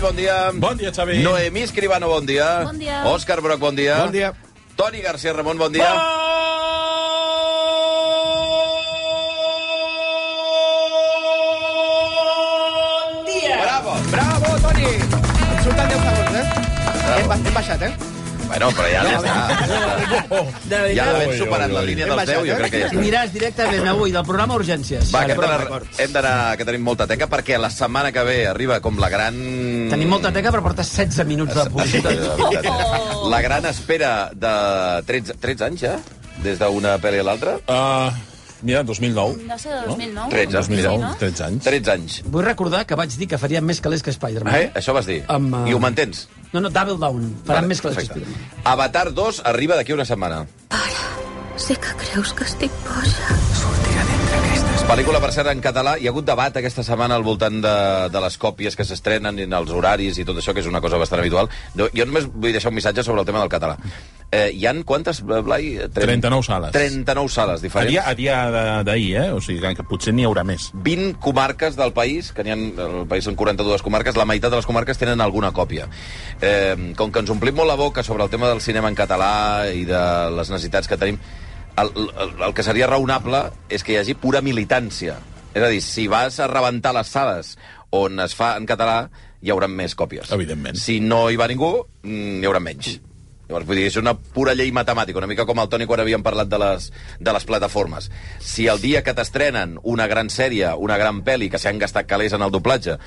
Morell, bon dia. Bon dia, Xavi. Noemí Escribano, bon dia. Bon dia. Òscar Broc, bon dia. Bon dia. Toni García Ramon, bon dia. Bon dia! Bravo. Bravo, Toni! Et surten 10 segons, eh? Hem, ba- hem baixat, eh? Bueno, però ja, ja està. Ja l'hem superat la línia dels 10, jo baixat, crec que ja està. aniràs directament avui del programa Urgències. Va, que hem d'anar, que tenim molta teca, perquè la setmana que ve arriba com la gran... Tenim molta teca, però portes 16 minuts de publicitat. La gran espera de 13, 13 anys, ja? Des d'una pel·li a l'altra? Uh, mira, 2009. No sé, de 2009. 13, 2009, Sí, no? 13 anys. 13 anys. Vull recordar que vaig dir que faríem més calés que Spider-Man. Eh? Això vas dir. Amb, uh, I ho mantens? No, no, Double Down. Faran Vale, més que. Spider-Man. Avatar 2 arriba d'aquí una setmana. Sé que creus que estic boja. Pel·lícula, per cert, en català. Hi ha hagut debat aquesta setmana al voltant de, de les còpies que s'estrenen i els horaris i tot això, que és una cosa bastant habitual. Jo només vull deixar un missatge sobre el tema del català. Eh, hi han quantes, Blai? Tren- 39 sales. 39 sales A diferents. dia, a dia de- d'ahir, eh? O sigui, que potser n'hi haurà més. 20 comarques del país, que n'hi ha, el país són 42 comarques, la meitat de les comarques tenen alguna còpia. Eh, com que ens omplim molt la boca sobre el tema del cinema en català i de les necessitats que tenim, el, el, el que seria raonable és que hi hagi pura militància. És a dir, si vas a rebentar les sales on es fa en català, hi haurà més còpies. Evidentment. Si no hi va ningú, mm, n'hi haurà menys. Llavors, vull dir, és una pura llei matemàtica, una mica com el Toni quan havíem parlat de les, de les plataformes. Si el dia que t'estrenen una gran sèrie, una gran pel·li, que s'han gastat calés en el doblatge,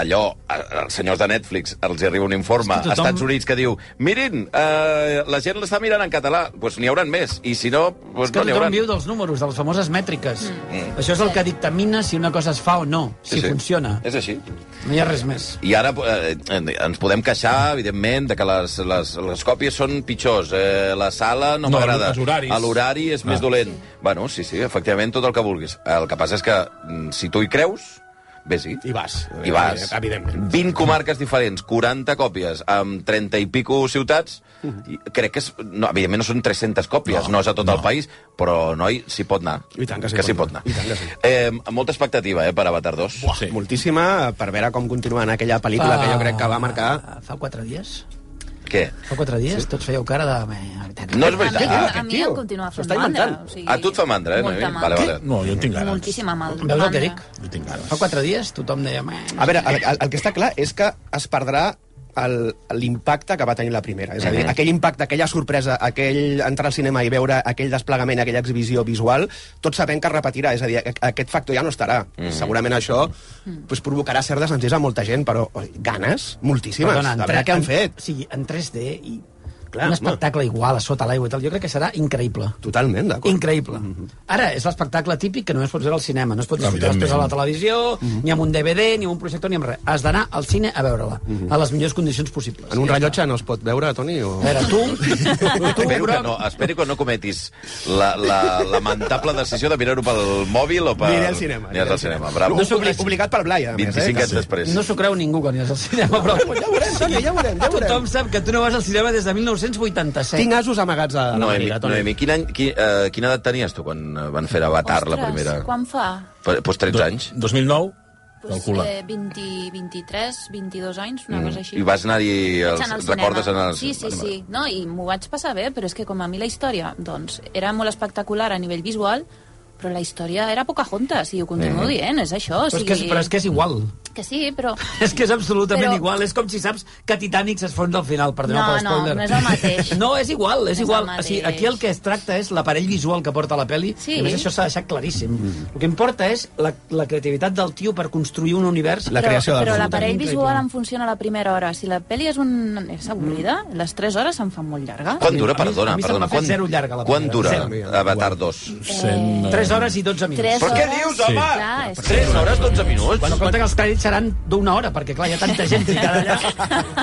allò, als senyors de Netflix els hi arriba un informe que als tothom- Estats Units que diu mirin, eh, la gent l'està mirant en català, doncs pues n'hi hauran més, i si no, pues És que no n'hi tothom hauran. viu dels números, de les famoses mètriques. Mm. Això és el que dictamina si una cosa es fa o no, si funciona. És així. No hi ha res més. I ara eh, ens podem queixar, evidentment, de que les, les, les còpies són pitjors. Eh, la sala no, No, m'agrada. els L'horari és Ah. més dolent. Bueno, sí, sí, efectivament, tot el que vulguis. El que passa és que, mm, si tu hi creus, vés-hi. I vas. I vas. Evidentment. 20 comarques diferents, 40 còpies, amb 30 i pico ciutats, i crec que és... No, evidentment no són 300 còpies, no, no és a tot no. el país, però, noi, s'hi pot anar. I tant que s'hi que pot s'hi pot anar. I tant que sí. Eh, molta expectativa, eh, per Avatar 2. Sí. Moltíssima per veure com continua en aquella pel·lícula que jo crec que va marcar... Fa quatre dies? Què? Fa quatre dies sí? tots fèieu cara de... No és A mi, veritat. a mi em continua fent mandra. O sigui, A tu et fa mandra, eh, molta mandra. Vale, vale. No, jo en tinc ganes. Moltíssima mal, Veus el que mandra. dic? Jo tinc ganes. Fa quatre dies tothom deia... "Meh, A veure, el, el, el que està clar és que es perdrà l'impacte que va tenir la primera. És a dir, Mhm. aquell impacte, aquella sorpresa, aquell entrar al cinema i veure aquell desplegament, aquella exhibició visual, tots sabem que es repetirà. És a dir, aquest factor ja no estarà. Mhm. Segurament això pues, provocarà cert desencís a molta gent, però oi, ganes moltíssimes Perdona, de veure què han fet. Sigui, en 3D i Clar, un home. espectacle igual a sota l'aigua i tal, jo crec que serà increïble. Totalment, d'acord. Increïble. Ara, és l'espectacle típic que només pots veure al cinema. No es pot disfrutar després a la televisió, ni amb un DVD, ni amb un projector, ni amb res. Has d'anar al cine a veure-la, a les millors condicions possibles. En un Ja rellotge no es pot veure, Toni? O... A veure, tu... tu Espero que Broc, no, espero que no cometis la, la lamentable decisió de mirar-ho pel mòbil o per... Aniré al cinema. Aniràs al cinema, bravo. No s'ho Obli- Obligat pel Blai, a més, 25 eh? anys després. No s'ho creu ningú quan és al cinema, però... Ja ho veurem, Toni, ja ho veurem, ja veurem. Tothom sap que tu no vas al cinema des de 1987. Tinc asos amagats a la Noemi, màniga, Toni. Noemi quin any, qui, uh, quina edat tenies tu quan eh, van fer Avatar la Ostres, primera? quan fa? Pues, pues 13 anys. 2009, Pues, calcula. eh, 20, 23, 22 anys, una cosa així. Mm. I vas anar-hi... Els, anar al recordes en els... Sí, sí, sí. No, I m'ho vaig passar bé, però és que com a mi la història doncs, era molt espectacular a nivell visual, però la història era Pocahontas, i ho continuo Mhm. dient, és això. O Però és, sigui... que és, però és que és igual. Que sí, però... És que és absolutament Però- igual. És com si saps que Titanic s'esfonsa al final, perdoneu No, per no, spoiler. no és el mateix. No, és igual, és No és igual. el O sigui, aquí el que es tracta és l'aparell visual que porta la pel·li, Sí. i a més això s'ha deixat claríssim. El que importa és la, la creativitat del tio per construir un univers... La però, creació però món. l'aparell visual em funciona a la primera hora. Si la pel·li és, un... és avorrida, les 3 hores se'm fan molt llargues. Quant dura, A mi- perdona, a mi perdona. Quan, zero llarga, la quan dura primera. Avatar 2? Sent, eh, 3 hores i 12 minuts. Tres Però què dius, home? Clar, és... 3 hores, 12 minuts? Bueno, compte que els crèdits seran d'una hora, perquè clar, hi ha tanta gent ficada allà.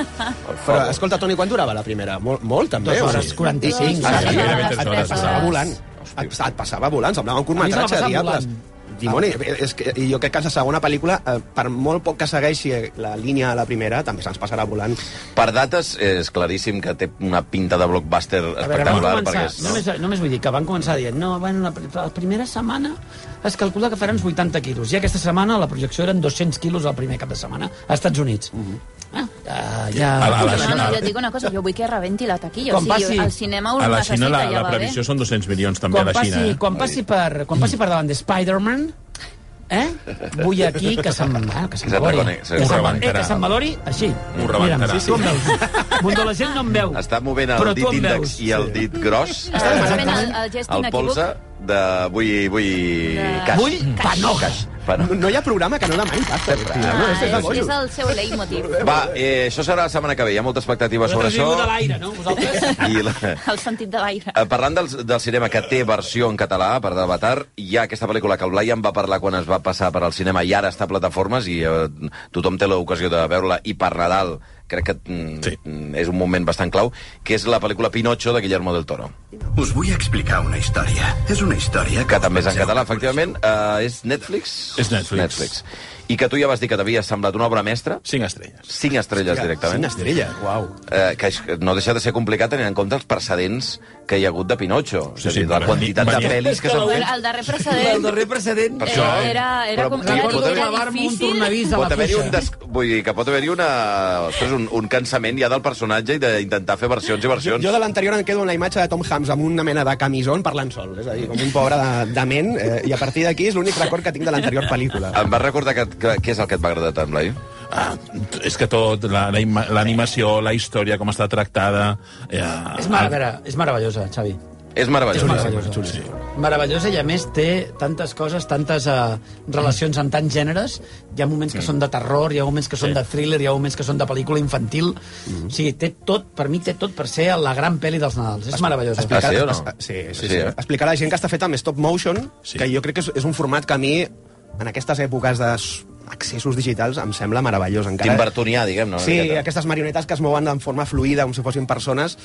Però, escolta, Toni, quan durava la primera? Molt, molt també. Dues o hores sigui? 45. Ah, Sí, sí, gairebé tres hores. et passava volant. Et, et passava volant, semblava un curtmetratge, diables. volant. Dimoni, és que, i jo crec que la segona pel·lícula, eh, per molt poc que segueixi la línia a la primera, també se'ns passarà volant. Per dates, és claríssim que té una pinta de blockbuster veure, espectacular. començar, perquè és, només, només vull dir que van començar dient no, bueno, la, la primera setmana es calcula que faran uns 80 quilos i aquesta setmana la projecció eren 200 quilos el primer cap de setmana a Estats Units. ah, ja, ja... A la- a la No, Xina- no, jo et dic una cosa, jo vull que rebenti la taquilla. Quan o sigui, passi- el cinema ho A la Xina la, ja la va bé. previsió són 200 milions també quan a la passi, Xina. eh? quan passi per, quan passi per davant de Spider-Man eh? vull aquí que se'm, ah, que se'm Se'n valori. se'n Que se'm- rebentarà. eh, que se'm valori així. Ho rebentarà. Mira'm, sí, tu em veus. Mundo la gent no em veu. Està movent el dit índex i el dit gros. Està fent el, el gest el inequívoc. polze de vull... vull... De- Caix. Vull panoc. Panoc. No, no hi ha programa que no demani pasta. Ah, no, és, és de és, el seu leitmotiv. Va, eh, això serà la setmana que ve. Hi ha molta expectativa sobre Vosaltres això. a l'aire, no? Vosaltres? I la, El sentit de l'aire. Eh, Parlant del, del cinema que té versió en català, per d'Avatar, hi ha aquesta pel·lícula que el Blai en va parlar quan es va passar per al cinema i ara està a plataformes i eh, tothom té l'ocasió de veure-la i per Nadal crec que mm, Sí. mm, és un moment bastant clau, que és la pel·lícula Pinocho de Guillermo del Toro, Us vull explicar una història. És una història que també és en català, que efectivament. Uh, és Netflix? És Netflix. Netflix. I que tu ja vas dir que t'havia semblat una obra mestra, 5 estrelles. cinc estrelles directament. Una estrella, uau. eh, que és- no deixa de ser complicat tenint en compte els precedents que hi ha hagut de Pinocho. Sí, sí, dir, la quantitat de venia- pel·lis que s'han fet. El darrer El precedent darrer precedent... Per eh, això, eh? era, era, Però com, era, pot haver- era clavar-me un difícil. tornavís a la Pot haver-hi un, des... Vull dir que pot haver-hi una... Ostres, un, un cansament ja del personatge i d'intentar fer versions i Jo, versions. jo de l'anterior em quedo amb la imatge de Tom Hanks amb una mena de camisón parlant sol, és a dir, com un pobre de, de ment, eh, i a partir d'aquí és l'únic record que tinc de l'anterior pel·lícula. Em vas recordar que, que, què és el que et va agradar tant, Blai? Ah, és que tot, la- la l'animació, la, història, com està tractada... Eh, És, mar veure, és meravellosa, Xavi. És meravellós. És meravellosa. Sí. Meravellosa i, a més, té tantes coses, tantes uh, relacions en tants gèneres. Hi ha moments que són de terror, hi ha moments que són Sí. de thriller, hi ha moments que són de pel·lícula infantil. O sigui, té tot, per mi té tot per ser la gran pel·li dels Nadals. És meravellosa. Ah, sí o no? es- Sí, sí, Sí, sí. eh? Explicar a la gent que està feta amb stop motion, Sí. que jo crec que és, és un format que a mi, en aquestes èpoques d'accessos digitals, em sembla meravellós. Encara... Tim Burtonià, diguem, no? Sí, aquestes marionetes que es mouen en forma fluida, com si fossin persones,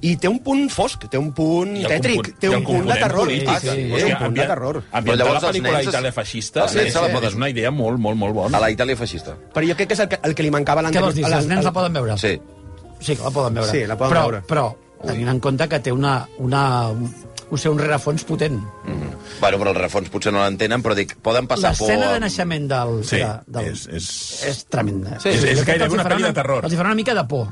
i té un punt fosc, té un punt tètric, té un punt de terror. polític, Ah, sí, sí, sí. sí, És que un punt de ambient- terror. Però Ambientar llavors la pel·lícula nens Itàlia feixista nens se la és, una idea molt, molt, molt bona. A la Itàlia feixista. Però jo crec que és el que, el que li mancava a Què l'anterior... vols dir? els nens la poden veure? Sí. Sí, que la poden veure. Sí, la poden però, veure. Però, tenint en compte que té una, una, un, o sigui, un rerefons potent. Mm. Bueno, però el refons potser no l'entenen, però dic, poden passar por... L'escena de amb- naixement del... Sí, de, del és- és- és tremenda. Sí, és- és gairebé els una pel·li de terror. Els hi farà una mica de por.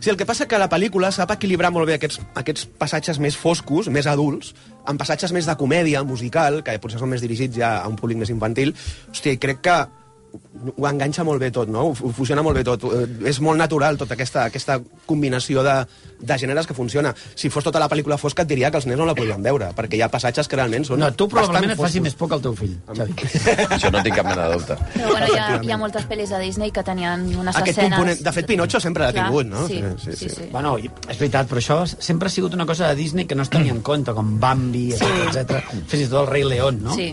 Sí, el que passa que la pel·lícula sap equilibrar molt bé aquests, aquests passatges més foscos, més adults, amb passatges més de comèdia musical, que potser són més dirigits ja a un públic més infantil. Hòstia, crec que ho enganxa molt bé tot, no? Ho, ho fusiona molt bé tot. Eh, És molt natural tota aquesta, aquesta combinació de, de gèneres que funciona. Si fos tota la pel·lícula fosca et diria que els nens no la podrien veure, perquè hi ha passatges que realment són No, tu probablement et faci foscos. més por que el teu fill, Xavi. Això no tinc cap mena de dubte. Però bueno, hi ha, hi ha moltes pel·lis de Disney que tenien unes Aquest escenes... component... De fet, Pinocho sempre l'ha tingut, no? Sí, sí, sí. sí. Bueno, i- és veritat, però això sempre ha sigut una cosa de Disney que no es tenia en compte, com Bambi, Sí. etc etc. Fins i tot el rei León, no? Sí.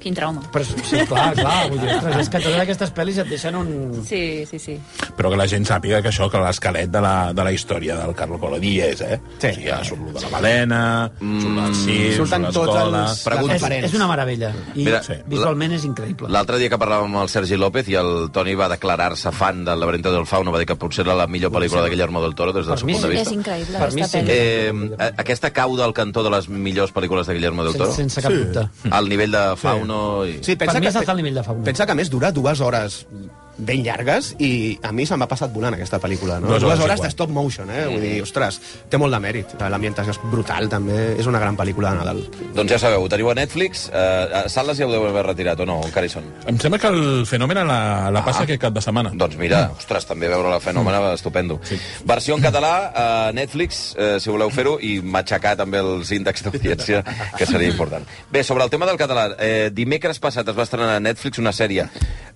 Quin trauma. Però, sí, clar, clar. Vull dir, ostres, és que totes aquestes pel·lis et deixen un... Sí, sí, sí. Però que la gent sàpiga que això, que l'esquelet de, la, de la història del Carlo Collodi és, eh? Sí. O sigui, ja surt de la balena, mm, surt el circ, surten surt l'escola... els- Pregunta. És, és una meravella. I Mira, Mira, visualment és increïble. L'altre dia que parlàvem amb el Sergi López i el Toni va declarar-se fan del laberinto del fauno, va dir que potser era la millor pel·lícula de Guillermo del Toro des del Per seu punt de sí. És vista. increïble, Per mi aquesta sí. pel·li. Eh, aquesta cau del cantó de les millors pel·lícules de Guillermo del Toro? sense, sense cap dubte. Al nivell de I... Sí, pensa Per mi que, és altar el nivell de. Pensa que a més dura dues hores ben llargues i a mi se m'ha passat volant aquesta pel·lícula. No? Dues Dues, hores de stop motion, eh? Vull dir, ostres, té molt de mèrit. L'ambientació és brutal, també. És una gran pel·lícula de Nadal. Doncs ja sabeu, ho teniu a Netflix. Eh, a sales ja ho deu haver retirat, o no? Encara hi són? Em sembla que el fenomen la, la passa aquest cap de setmana. Doncs mira, ostres, també veure la fenòmena, estupendo. Sí. Versió en català a Netflix, eh, si voleu fer-ho, i matxacar també els índexs d'audiència, que seria important. Bé, sobre el tema del català, eh, dimecres passat es va estrenar a Netflix una sèrie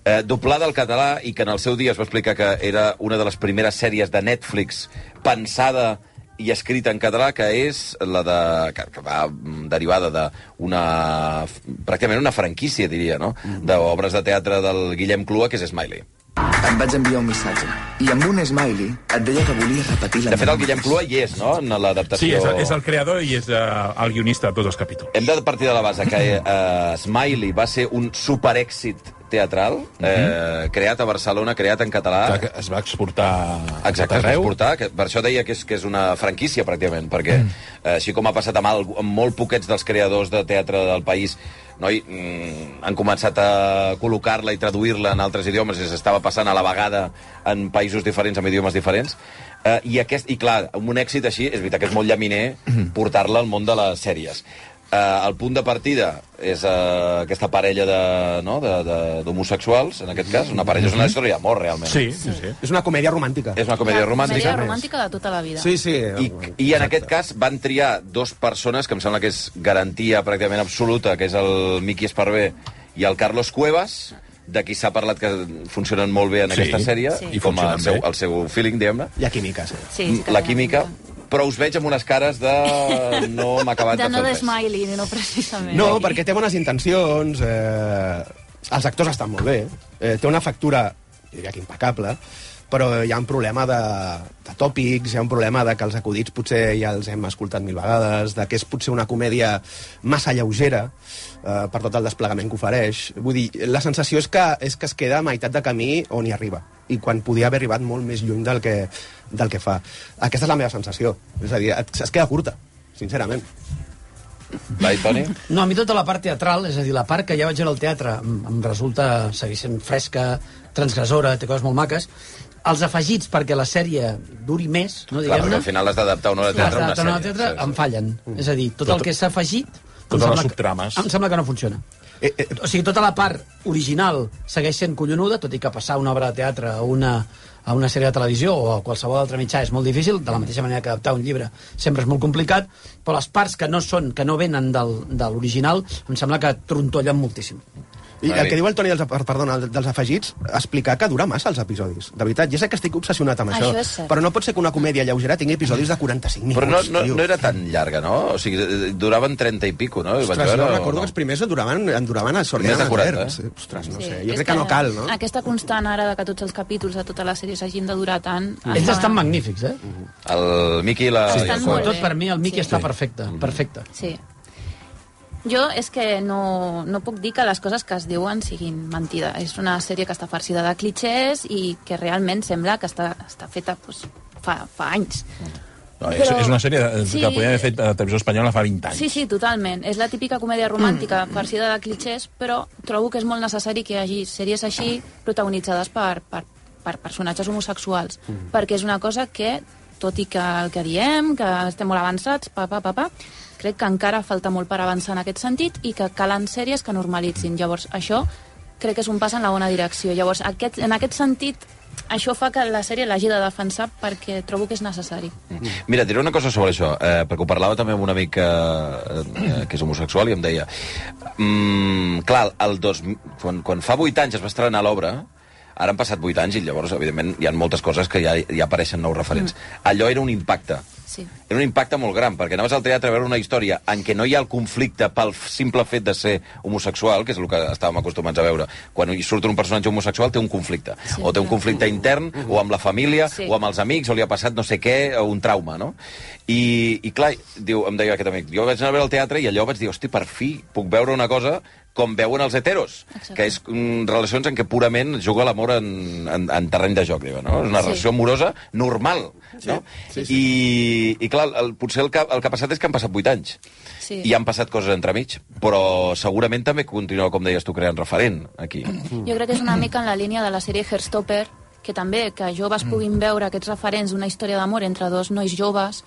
eh, doblada al català i que en el seu dia es va explicar que era una de les primeres sèries de Netflix pensada i escrita en català, que és la de... que, que va mm, derivada d'una... pràcticament una franquícia, diria, no?, d'obres de teatre del Guillem Clua, que és Smiley. Et vaig enviar un missatge. I amb un smiley et deia que volia repetir la De fet, el Guillem Clua hi és, no?, en Sí, l'adaptació... és, és el creador i és uh, el guionista de tots els capítols. Hem de partir de la base que eh, Smiley va ser un superèxit teatral, eh, creat a Barcelona, creat en català. Clar, Es va exportar a Exacte, es va exportar, que per això deia que és, que és una franquícia, pràcticament, perquè, mm. eh, així com ha passat amb, al, amb molt poquets dels creadors de teatre del país, no, i, mm, han començat a col·locar-la i traduir-la en altres idiomes, i s'estava passant a la vegada en països diferents, amb idiomes diferents, eh, i, aquest, i clar, amb un èxit així, és veritat que és molt llaminer portar-la al món de les sèries. Eh, el punt de partida és eh, aquesta parella de- no, de- de- d'homosexuals, en aquest cas, una parella, és una història d'amor, realment. Sí, sí, sí. És una comèdia romàntica. És una comèdia romàntica. Comèdia romàntica de tota la vida. Sí, sí. I, I en aquest cas van triar dos persones que em sembla que és garantia pràcticament absoluta, que és el Miqui Esparvé i el Carlos Cuevas, de qui s'ha parlat que funcionen molt bé en Sí, aquesta sèrie, sí. i com funcionen el seu, el seu feeling, diguem-ne. Hi ha química, sí. Sí, la química, però us veig amb unes cares de no m'ha acabat de, De no fer de smiley, no precisament. No, perquè té bones intencions, eh, els actors estan molt bé, eh, té una factura, jo diria que impecable, però hi ha un problema de, de tòpics, hi ha un problema de que els acudits potser ja els hem escoltat mil vegades, de que és potser una comèdia massa lleugera eh, per tot el desplegament que ofereix. Vull dir, la sensació és que, és que es queda a meitat de camí on hi arriba i quan podia haver arribat molt més lluny del que, del que fa. Aquesta és la meva sensació. És a dir, et- es queda curta, sincerament. Vai, Toni? No, a mi tota la part teatral, és a dir, la part que ja vaig veure al teatre em, em resulta, seguir sent fresca, transgressora, té coses molt maques. Els afegits perquè la sèrie duri més, no, Clar, perquè diguem-ne, al final has d'adaptar una obra de teatre a una sèrie. al teatre Sí, sí. em fallen. És a dir, tot, Tot- el que s'ha afegit... em totes sembla les que- subtrames. Em sembla que no funciona. Eh, eh, O sigui, tota la part original segueix sent collonuda, tot i que passar una obra de teatre a una, a una sèrie de televisió o a qualsevol altre mitjà és molt difícil, de la mateixa manera que adaptar un llibre sempre és molt complicat, però les parts que no són que no venen del, de l'original em sembla que trontollen moltíssim. I Vale. el que diu el Toni dels, perdona, dels afegits, explicar que dura massa els episodis. De veritat, ja sé que estic obsessionat amb això, Això però no pot ser que una comèdia lleugera tingui episodis de 45 minuts. Però no, no, tio. no era tan llarga, no? O sigui, duraven 30 i pico, no? Ostres, veure, jo o recordo no? que els primers en duraven, en duraven a Sordina. Més de 40, Verds. eh? Ostres, no Sí, sé, jo és crec que no cal, no? Aquesta constant ara de que tots els capítols de tota la sèrie s'hagin de durar tant... Ells estan magnífics, eh? El Miqui i la... Sí, estan molt Tot per mi el Miqui Sí. està perfecte, perfecte. Sí. Jo és que no, no puc dir que les coses que es diuen siguin mentida. És una sèrie que està farcida de clichés i que realment sembla que està, està feta pues, fa, fa anys. No, és, Però- és una sèrie eh, Sí. que podria haver fet a la televisió espanyola fa 20 anys. Sí, sí, totalment. És la típica comèdia romàntica farcida de clichés, però trobo que és molt necessari que hi hagi sèries així protagonitzades per, per, per personatges homosexuals, perquè és una cosa que, tot i que el que diem, que estem molt avançats, pa, pa, pa, pa, crec que encara falta molt per avançar en aquest sentit i que calen sèries que normalitzin. Llavors, això crec que és un pas en la bona direcció. Llavors, aquest, en aquest sentit, això fa que la sèrie l'hagi de defensar perquè trobo que és necessari. Mira, et diré una cosa sobre això, eh, perquè ho parlava també amb un amic eh, eh, que és homosexual i em deia mm, clar, el dos, quan, quan fa 8 anys es va estrenar l'obra, ara han passat 8 anys i llavors, evidentment, hi ha moltes coses que ja, ja apareixen nous referents. Mm. Allò era un impacte. Sí. Era un impacte molt gran, perquè anaves al teatre a veure una història en què no hi ha el conflicte pel simple fet de ser homosexual, que és el que estàvem acostumats a veure. Quan hi surt un personatge homosexual té un conflicte. Sí, o té un conflicte intern, o amb la família, Sí. o amb els amics, o li ha passat no sé què, o un trauma, no? I, i clar, diu, em deia aquest amic, jo vaig anar a veure el teatre i allò vaig dir, hosti, per fi puc veure una cosa com veuen els heteros, Exacte. que és mm, relacions en què purament juga l'amor en, en, en terreny de joc, diguem, no? És una Sí. relació amorosa normal, no? sí, sí. I, I, clar, el, potser el que, el que ha passat és que han passat 8 anys. Sí. I han passat coses entremig, però segurament també continua, com deies tu, creant referent aquí. Jo crec que és una mica en la línia de la sèrie Herstopper, que també que joves puguin veure aquests referents d'una història d'amor entre dos nois joves,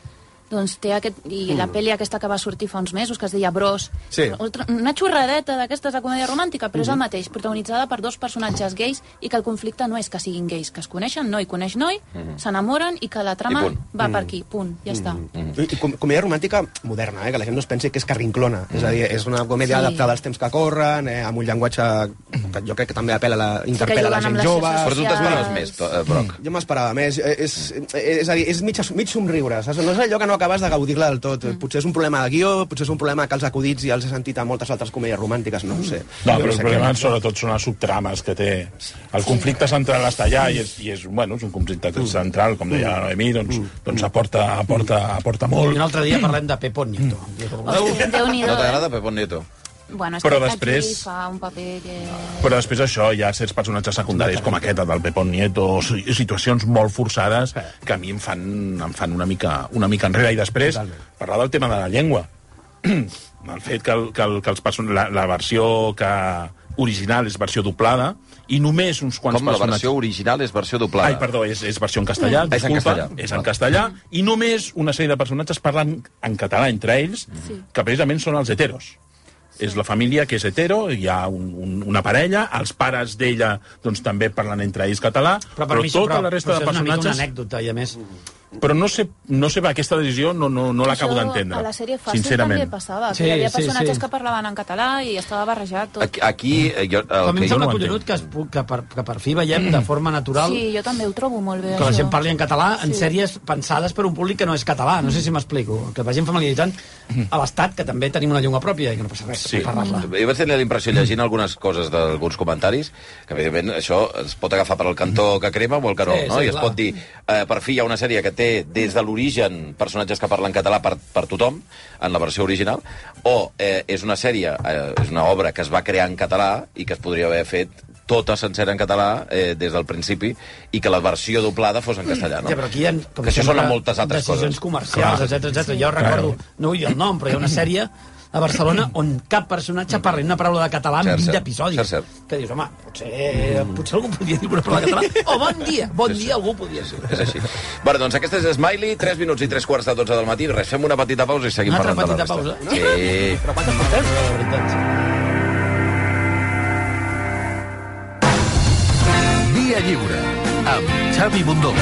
doncs té aquest... I la pel·li aquesta que va sortir fa uns mesos, que es deia Bros, Sí. Una xorradeta d'aquestes de comèdia romàntica, però és el mateix, protagonitzada per dos personatges gais i que el conflicte no és que siguin gais, que es coneixen, noi coneix noi, s'enamoren i que la trama va per aquí, punt, ja està. I, i com, comèdia romàntica moderna, eh? que la gent no es pensi que és carrinclona. És a dir, és una comèdia Sí. adaptada als temps que corren, eh? amb un llenguatge que jo crec que també apela a la, interpel·la la juguen amb gent les jove. Però tu t'esperaves més, eh, Broc. Jo m'esperava més. Eh, És, és, és a dir, és mig, mig somriure. Saps? No és allò que no acabes de gaudir-la del tot. Mm. Potser és un problema de guió, potser és un problema que els acudits ja els he sentit a moltes altres comèdies romàntiques, no ho sé. No, però el sé problema què. sobretot són les subtrames que té. El conflicte central està allà i és, i és, bueno, és un conflicte central, com deia la Noemí, doncs, doncs aporta, aporta, aporta I molt. un altre dia parlem de Pepón Nieto. Hòstia, Déu-n'hi-do, No eh? t'agrada Pepón Nieto? Bueno, és Però que després- aquí fa un paper que... Però després això, hi ha certs personatges secundaris com aquest, el del Pepón Nieto, si- situacions molt forçades que a mi em fan, em fan una, mica, una mica enrere. I després, parlar del tema de la llengua. el fet que, el, que, el, que els person... la, la versió que original és versió doblada i només uns quants Com la personatges... versió original és versió doblada? Ai, perdó, és, és versió en castellà, Mm. És en disculpa, castellà. és en castellà, i només una sèrie de personatges parlen en català entre ells, Sí. que precisament són els heteros. És la família que és hetero, hi ha un, un, una parella, els pares d'ella doncs, també parlen entre ells català, però, per mi això- tota la resta però de això és una mica personatges... una anècdota, i a més... Però no sé, no sé, aquesta decisió no, no, no l'acabo Això d'entendre, A la sèrie Fàcil sincerament. també passava, Sí, que hi havia sí, personatges sí. que parlaven en català i estava barrejat tot. Aquí, aquí eh, jo, a el mi em que sembla no collonut que, es, que, per, que per fi veiem de forma natural Sí, jo també ho trobo molt bé, que la això. gent parli en català en Sí. sèries pensades per un públic que no és català. No sé si m'explico. Que vagin familiaritzant a l'Estat, que també tenim una llengua pròpia i que no passa res Sí. per parlar-la. Jo vaig tenir la impressió, llegint algunes coses d'alguns comentaris, que evidentment això es pot agafar per al cantó que crema o el que no, Sí, no? sí, I es clar. pot dir, eh, per fi hi ha una sèrie que té des de l'origen personatges que parlen català per, per tothom, en la versió original, o eh, és una sèrie, eh, és una obra que es va crear en català i que es podria haver fet tota sencera en català eh, des del principi i que la versió doblada fos en castellà, no? Ja, però aquí hi ha, com que això són moltes altres decisions coses. comercials, etc etc. Jo recordo, no vull dir el nom, però hi ha una sèrie a Barcelona on cap personatge parla una paraula de català en Cert, 20 cert. episodis. Cert, cert. Que dius, home, potser, potser algú podria dir una paraula de català. O bon dia, bon dia algú podria dir. És així. Bueno, doncs aquesta és Smiley, 3 minuts i 3 quarts de 12 del matí. Res, fem una petita pausa i seguim Una altra parlant de la petita resta. pausa? Sí. Però quantes portem, de veritat? Via Lliure, amb Xavi Bundó.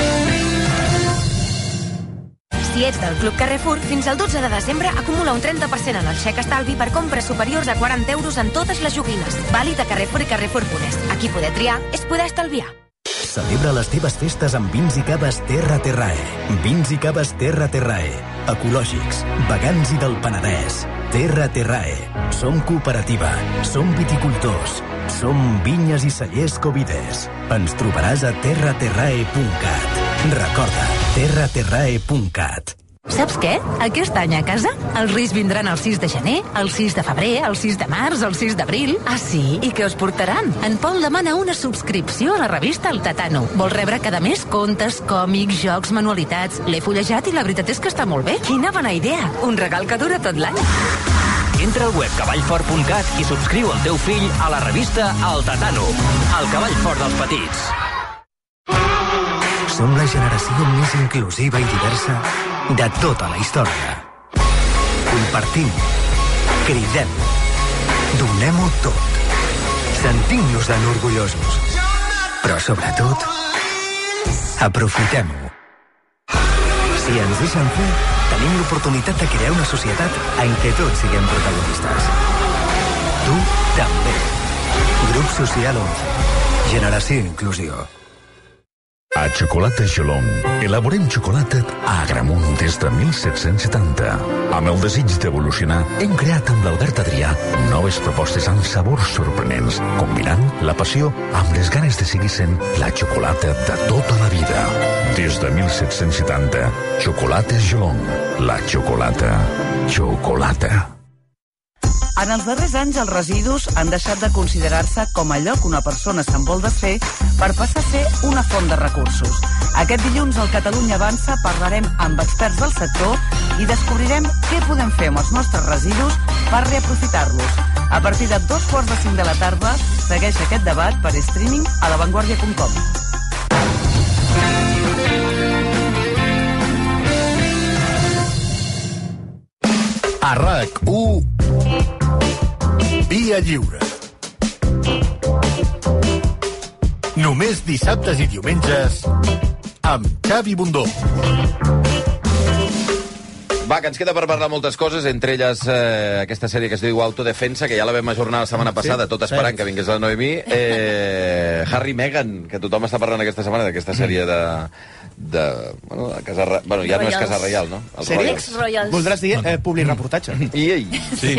Si ets del Club Carrefour, fins al 12 de desembre acumula un 30% en el xec estalvi per compres superiors a 40 euros en totes les joguines. Vàlid a Carrefour i Carrefour.es. Aquí poder triar és poder estalviar. Celebra les teves festes amb vins i caves Terra Terrae. Vins i caves Terra Terrae. Ecològics, vegans i del Penedès. Terra Terrae. Som cooperativa. Som viticultors. Som vinyes i cellers Covides. Ens trobaràs a terraterrae.cat. Recorda, terraterrae.cat. Saps què? Aquest any a casa els Reis vindran el 6 de gener, el 6 de febrer, el 6 de març, el 6 d'abril. Ah, sí? I què us portaran? En Pol demana una subscripció a la revista El Tatano. Vol rebre cada mes contes, còmics, jocs, manualitats. L'he fullejat i la veritat és que està molt bé. Quina bona idea! Un regal que dura tot l'any. Entra al web cavallfort.cat i subscriu el teu fill a la revista El Tatano, el cavall fort dels petits. Som la generació més inclusiva i diversa de tota la història. Compartim, cridem, donem-ho tot. Sentim-nos-en orgullosos. Però sobretot, aprofitem-ho. Si ens deixen fer, tenim l'oportunitat de crear una societat en què tots siguem protagonistes. Tu també. Grup Social 11. Generació Inclusió. A Xocolata Xolong elaborem xocolata a Agramunt des de 1770. Amb el desig d'evolucionar, hem creat amb l'Albert Adrià noves propostes amb sabors sorprenents, combinant la passió amb les ganes de seguir sent la xocolata de tota la vida. Des de 1770, Xocolates Xolong. La xocolata. Xocolata. En els darrers anys, els residus han deixat de considerar-se com allò que una persona se'n vol desfer per passar a ser una font de recursos. Aquest dilluns al Catalunya Avança parlarem amb experts del sector i descobrirem què podem fer amb els nostres residus per reaprofitar-los. A partir de dos quarts de cinc de la tarda, segueix aquest debat per streaming a lavanguardia.com. A RAC1 Via Lliure Només dissabtes i diumenges amb Xavi Bundó. Va, que ens queda per parlar moltes coses, entre elles eh, aquesta sèrie que es diu Autodefensa, que ja la vam ajornar la setmana passada, Sí, tot esperant sí. que vingués la Noemí. Eh, Harry Meghan, que tothom està parlant aquesta setmana d'aquesta sèrie de... de bueno, de casa, Re- bueno, ja no és Royals. Casa Reial, no? Els Sèrie? Royals. Ex-Royals. Voldràs dir eh, publireportatge. I ell. Sí.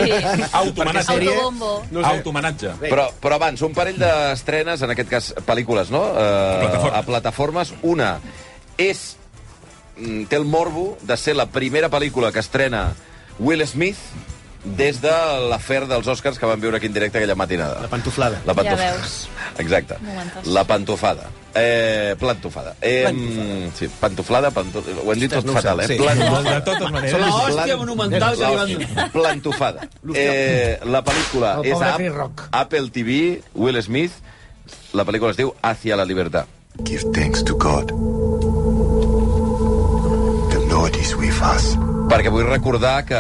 Automenatge. Autobombo. No sé. Automenatge. Però, però abans, un parell d'estrenes, en aquest cas pel·lícules, no? Eh, plataformes. a plataformes. Una és... mm, té el morbo de ser la primera pel·lícula que estrena Will Smith des de l'afer dels Oscars que van viure aquí en directe aquella matinada. La pantuflada. La Ja pantufada. veus. Exacte. Momentaç. La pantufada. Eh, plantufada. Eh, Plantufada. Sí, pantuflada, pantu... ho hem dit tot no fatal, eh? Sí. Plantufada. De totes maneres. Són l'hòstia monumental que li van. Plantufada. Eh, la pel·lícula El és a. Apple TV, Will Smith. La pel·lícula es diu Hacia la libertad. Give thanks to God. With us. Perquè vull recordar que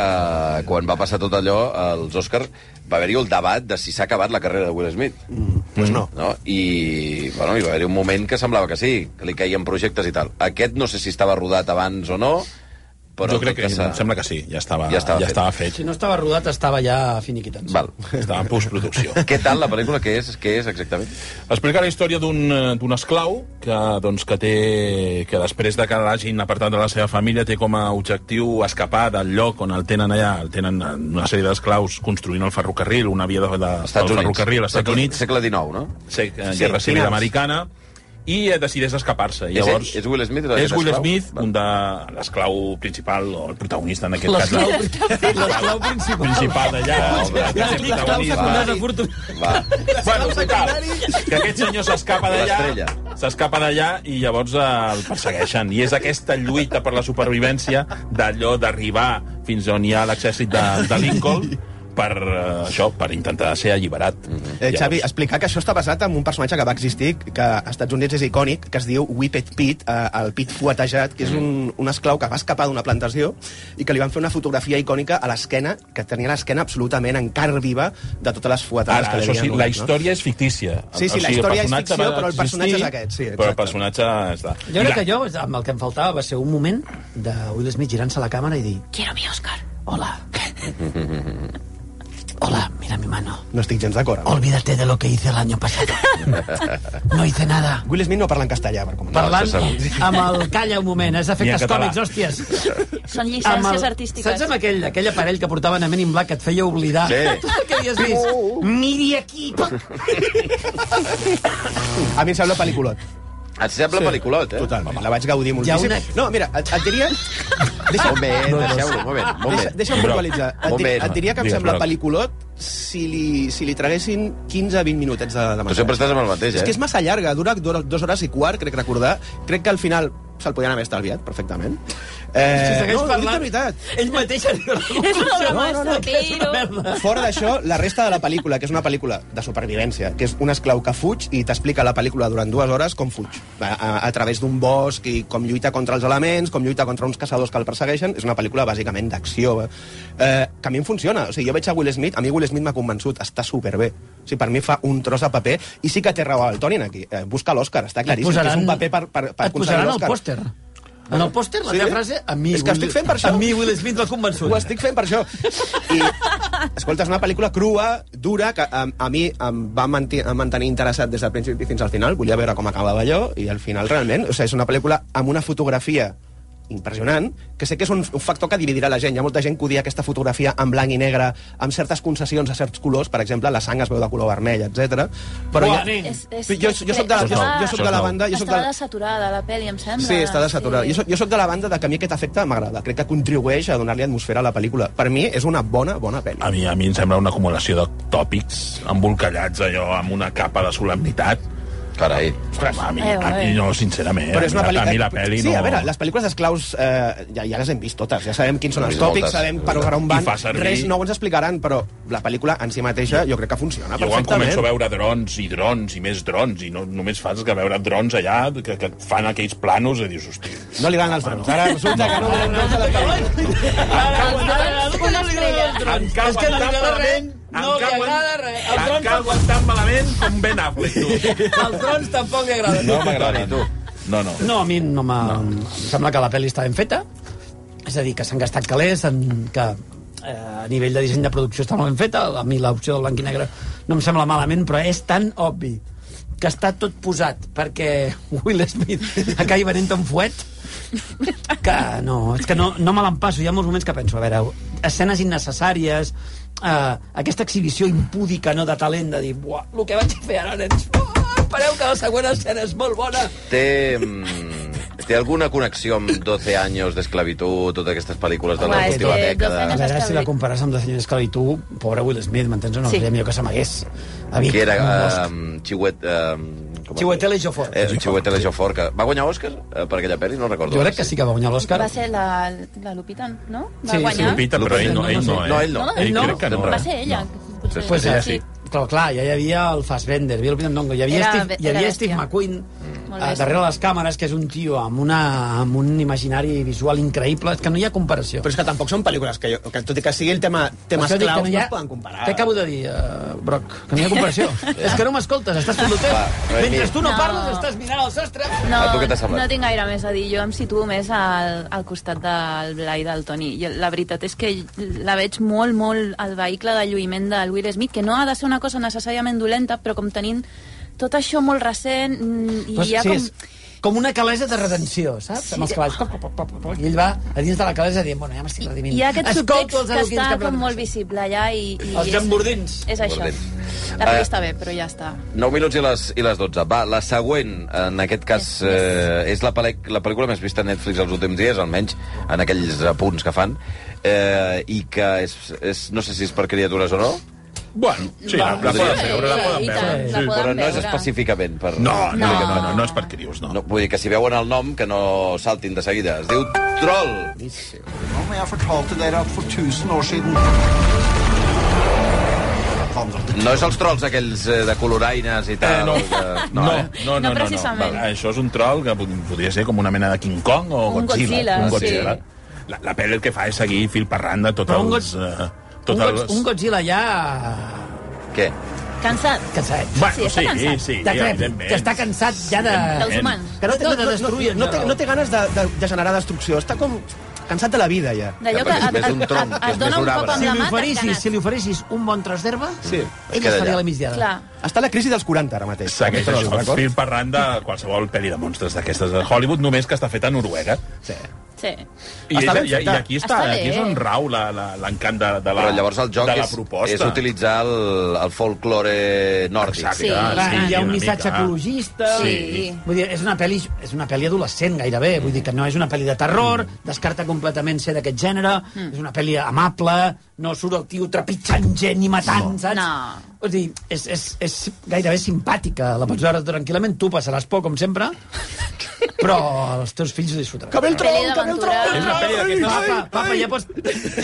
quan va passar tot allò, als Oscars, va haver-hi el debat de si s'ha acabat la carrera de Will Smith. Mm, pues no. no? I, bueno, hi va haver-hi un moment que semblava que sí, que li caien projectes i tal. Aquest no sé si estava rodat abans o no, però... jo crec que, s'ha- em sembla que sí, ja estava, Ja estava ja fet. estava fet. Si no estava rodat, estava ja finiquitant. Val. Estava en postproducció. Què tal la pel·lícula? Què és, què és exactament? Explica la història d'un eh, d'un esclau que, doncs, que, té, que després de que l'hagin apartat de la seva família té com a objectiu escapar del lloc on el tenen allà, el tenen en una sèrie d'esclaus construint el ferrocarril, una via de, de, Estats del Units. ferrocarril als Estats Units, Segle XIX, no? sí, Sí, Guerra Civil. Americana, i decideix escapar-se. És ell? És Will Smith, És Will? Smith, un de l'esclau principal, o el protagonista en aquest L'esclau cas. l'esclau principal. principal d'allà. L'esclau secundari. Va. Bueno, total, que aquest senyor s'escapa d'allà, L'estrella. s'escapa d'allà i llavors el persegueixen. I és aquesta lluita per la supervivència d'allò d'arribar fins on hi ha l'exèrcit de, de Lincoln per eh, això, per intentar ser alliberat. Eh, Xavi, explicar que això està basat en un personatge que va existir, que als Estats Units és icònic, que es diu Whippet Pete, eh, el pit fuetejat, que és un, un esclau que va escapar d'una plantació i que li van fer una fotografia icònica a l'esquena, que tenia l'esquena absolutament en carn viva de totes les fuetades Ara, que li això havien sí, donat, la història és fictícia. Sí, sí, la el història és ficció, però el personatge existir, és aquest, sí, Però el exacte. personatge està... Jo crec que jo, amb el que em faltava, va ser un moment de Will Smith girant-se a la càmera i dir Quiero mi Oscar. Hola. Hola, mira mi mano. No estic gens d'acord. amb- Olvídate de lo que hice el año pasado. No hice nada. Will Smith no parla en castellà, per comentar. Parlant segur. amb el... Calla un moment, és efectes còmics, hòsties. Són llicències el- artístiques. Saps amb aquell, aquell aparell que portaven a Men in Black que et feia oblidar Sí. tot el que havies vist? Miri aquí. A mi em sembla pel·lículot. Et sembla pel·lículot, eh? Totalment, la vaig gaudir moltíssim. una- No, mira, et, et diria... Deixa, Moment, deixeu-ho, un moment, un Deixa, moment. deixa'm puntualitzar. Et, Moment. et diria que em sembla Broc. pel·lículot si li, si li traguessin 15-20 minutets de, de Tu sempre estàs amb el mateix, És eh? que és massa llarga, dura dues hores i quart, crec recordar. Crec que al final se'l podien haver estalviat, perfectament. Eh, Si no, ho dic de parlant, veritat. ell mateix arriba a la És conclusió. una no, no, una però... Fora d'això, la resta de la pel·lícula, que és una pel·lícula de supervivència, que és un esclau que fuig i t'explica la pel·lícula durant dues hores com fuig. A, a, a través d'un bosc i com lluita contra els elements, com lluita contra uns caçadors que el persegueixen. És una pel·lícula bàsicament d'acció. Eh, que a mi em funciona. O sigui, jo veig a Will Smith, a mi Will Smith m'ha convençut, està superbé. O sigui, per mi fa un tros de paper i sí que té raó el Toni aquí. Eh, busca l'Òscar, està claríssim. que és un paper per, per, per et posaran el l'Òscar. pòster. En el pòster, la Sí? teva frase, a mi... És que Will- estic fent per això. A mi Will Smith m'ha convençut. Ho estic fent per això. I, escolta, és una pel·lícula crua, dura, que a, a mi em va manti, em mantenir interessat des del principi fins al final. Volia veure com acabava allò, i al final, realment, o sigui, és una pel·lícula amb una fotografia impressionant, que sé que és un, un factor que dividirà la gent. Hi ha molta gent que odia aquesta fotografia en blanc i negre, amb certes concessions a certs colors, per exemple, la sang es veu de color vermell, etc. Però ja, nen. És, és, jo, jo soc de, jo, jo soc de la banda... Jo soc Està de, desaturada, la pel·li, em sembla. Sí, està desaturada. Sí. Jo, soc, jo soc de la banda de que a mi aquest efecte m'agrada. Crec que contribueix a donar-li atmosfera a la pel·lícula. Per mi és una bona, bona pel·li. A mi, a mi em sembla una acumulació de tòpics embolcallats allò amb una capa de solemnitat. Carai. Ostres, a mi, Eh, a mi eh. no, sincerament. Però és una pel·lícula... a mi la pel·li sí, no... a veure, les pel·lícules d'esclaus eh, ja, ja les hem vist totes. Ja sabem quins són els tòpics, sabem per, on van. Res no ens explicaran, però la pel·lícula en si mateixa jo crec que funciona Jo quan començo a veure drons i drons i més drons i no, només fas que veure drons allà que, que et fan aquells planos i dius, hosti... No li van els drons. Ara resulta que no volen drons a la pel·lícula. Una estrella. És que no li agrada no li agrada res. Els Em drons cauen tan malament com Ben Affleck, tu. Els drons tampoc li agraden. No m'agrada, tu. No, no. No, a mi no m'ha... No. Em sembla que la pel·li està ben feta, és a dir, que s'han gastat calés, en, que eh, a nivell de disseny de producció està molt ben feta, a mi l'opció del blanc i negre no em sembla malament, però és tan obvi que està tot posat perquè Will Smith acabi venent un fuet que no, és que no, no me l'empasso. Hi ha molts moments que penso, a veure, escenes innecessàries, eh, aquesta exhibició impúdica no de talent, de dir, buah, el que vaig fer ara, nens, buah, espereu que la següent escena és molt bona. Té, mm, té alguna connexió amb 12 anys d'esclavitud, totes aquestes pel·lícules de Home, la última 12 dècada? anys A veure, si la esclavitud. compares amb Descendents d'Esclavitud, pobre Will Smith, m'entens o no? Sí. Seria millor que s'amagués. Qui era amb un bosc. Uh, Chiwetel Ejiofor. Eh, Chiwetel Ejiofor, que va guanyar Òscar eh, per aquella pel·li, no recordo. Jo crec que sí que va guanyar l'Òscar. Va ser la, la Lupita, no? Va Sí, sí, guanyar. Lupita, però ell no, ell no, eh? No, ell no. No, Ell no. crec que no. Va ser ella. Potser. Pues, ella sí. Però clar, ja hi havia el Fassbender, hi havia el Peter Ndongo, hi havia, Era- Steve, hi havia. Steve McQueen Molt eh, darrere les càmeres, que és un tio amb, una, amb un imaginari visual increïble, és que no hi ha comparació. Però és que tampoc són pel·lícules que, jo, que tot i que sigui el tema temes que claus, no, hi no ha... es poden comparar. Què acabo de dir, uh, Broc? Que no hi ha comparació. és que no m'escoltes, estàs fent el teu. Mentre tu no, No. parles, estàs mirant al sostre. No, A tu què t'ha semblat? no tinc gaire més a dir. Jo em situo més al, al costat del Blai del Toni. Jo, la veritat és que la veig molt, molt al vehicle de lluïment del Will Smith, que no ha de ser una cosa necessàriament dolenta, però com tenint tot això molt recent mm, i Pues, hi ha sí, com... és com una calesa de redenció, saps? Sí. Amb els cavalls. Pop, pop, pop, pop, I ell va a dins de la calesa dient, bueno, ja m'estic redimint. Hi ha aquest subtext que està que com molt visible allà i... i Els és- gambordins. És això. La pel·li Eh, està bé, però ja està. 9 minuts i les, i les 12. Va, la següent, en aquest cas, eh, és la, pel·li, la pel·lícula més vista a Netflix els últims dies, almenys en aquells apunts que fan, eh, i que és, és, no sé si és per criatures o no, Bueno, sí, la, la poden veure, la poden veure. tant, la poden però no és específicament per... No, no, no, No. no, no, no és per crius, no. No, vull dir que si veuen el nom, que no saltin de seguida. Es diu Troll. Om jeg fortalte dere at for 1000 år siden No és els trolls aquells eh, de coloraines i tal. Eh, no. que- No, eh? no, no, no, no, precisament. Val, Això és un troll que pod- podria ser com una mena de King Kong o Un Godzilla, un sí. Godzilla. La, la pel·li el que fa és seguir fil per randa tots un els... Eh, Un, un Godzilla ja... Què? Cansat. Cansat. Bueno, Sí, està sí, cansat. sí, Decrèpit, evidentment. que està cansat ja de... Dels humans. Que no té ganes de destruir. no, no, té, no té ganes de, de, de generar destrucció. Està com cansat de la vida, ja. D'allò Ja, que perquè és un tronc, que és et dona més un cop arbre. amb Si la li, mà, oferissis, si li oferissis un bon tros d'herba, Sí. ell es faria la migdiada. Clar. Està la crisi dels 40 ara mateix. Segueix això, fil per randa qualsevol pel·li de monstres d'aquestes de Hollywood, només que està feta a Noruega. Sí. Sí. I, Està i, i aquí, està, Està bé. aquí és on rau la- la- l'encant de, de, la, Però llavors el joc de la és, proposta. és utilitzar el, el folklore nòrdic. Exacte, Sí. Clar, sí, hi ha un una missatge mica. ecologista... Sí. Vull dir, és una pel·li, és una pel·li adolescent gairebé, vull dir que no és una pel·li de terror, descarta completament ser d'aquest gènere, Mm. és una pel·li amable, no surt el tio trepitjant gent i matant, No. saps? No. Vull dir, és, és, és gairebé simpàtica, la pots veure tranquil·lament, tu passaràs por, com sempre, però els teus fills ho disfrutaran. Que ve el troll, que ve el troll! És una pel·li d'aquestes... Papa, papa, ja pots,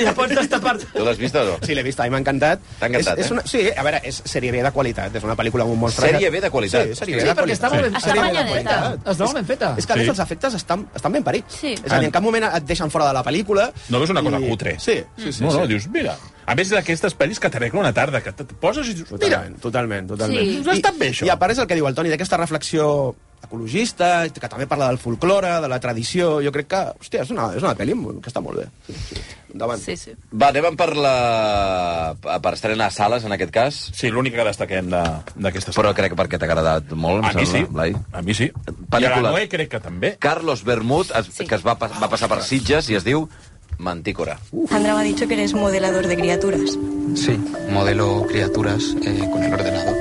ja pots destapar-te. Tu l'has vist o no? Sí, l'he vist, a mi m'ha encantat. T'ha encantat, és, és eh? una, sí, a veure, és sèrie B de qualitat, és una pel·lícula amb un monstre... Sèrie B de qualitat. Sí, sèrie B Sí, de perquè està molt ben, qualitat. Està molt ben feta. És que a més Sí. els efectes estan, estan ben parits. Sí. És a dir, en cap moment et deixen fora de la pel·lícula. No veus una cosa i- cutre. Sí, sí, sí. no, no, sí. dius, mira... A més d'aquestes pel·lis que t'arregla una tarda, que et poses i dius, mira, Totalment, totalment, totalment. Sí. No està bé, això. I a part és el que diu el Toni, d'aquesta reflexió ecologista, que també parla del folklore, de la tradició. Jo crec que, hòstia, és una, és una pel·li que està molt bé. Sí, sí. Endavant. Sí, sí. Va, anem per la... per estrenar a sales, en aquest cas. Sí, l'única que destaquem de- d'aquesta Però crec que perquè t'ha agradat molt, A mi sembla, sí. Blai. A mi sí. Pel·lícula. I a la Noé crec que també. Carlos Bermud, es, que es va, va passar per Sitges i es diu Mantícora. Sandra me ha dicho que eres modelador de criaturas. Sí, modelo criaturas eh, con el ordenador.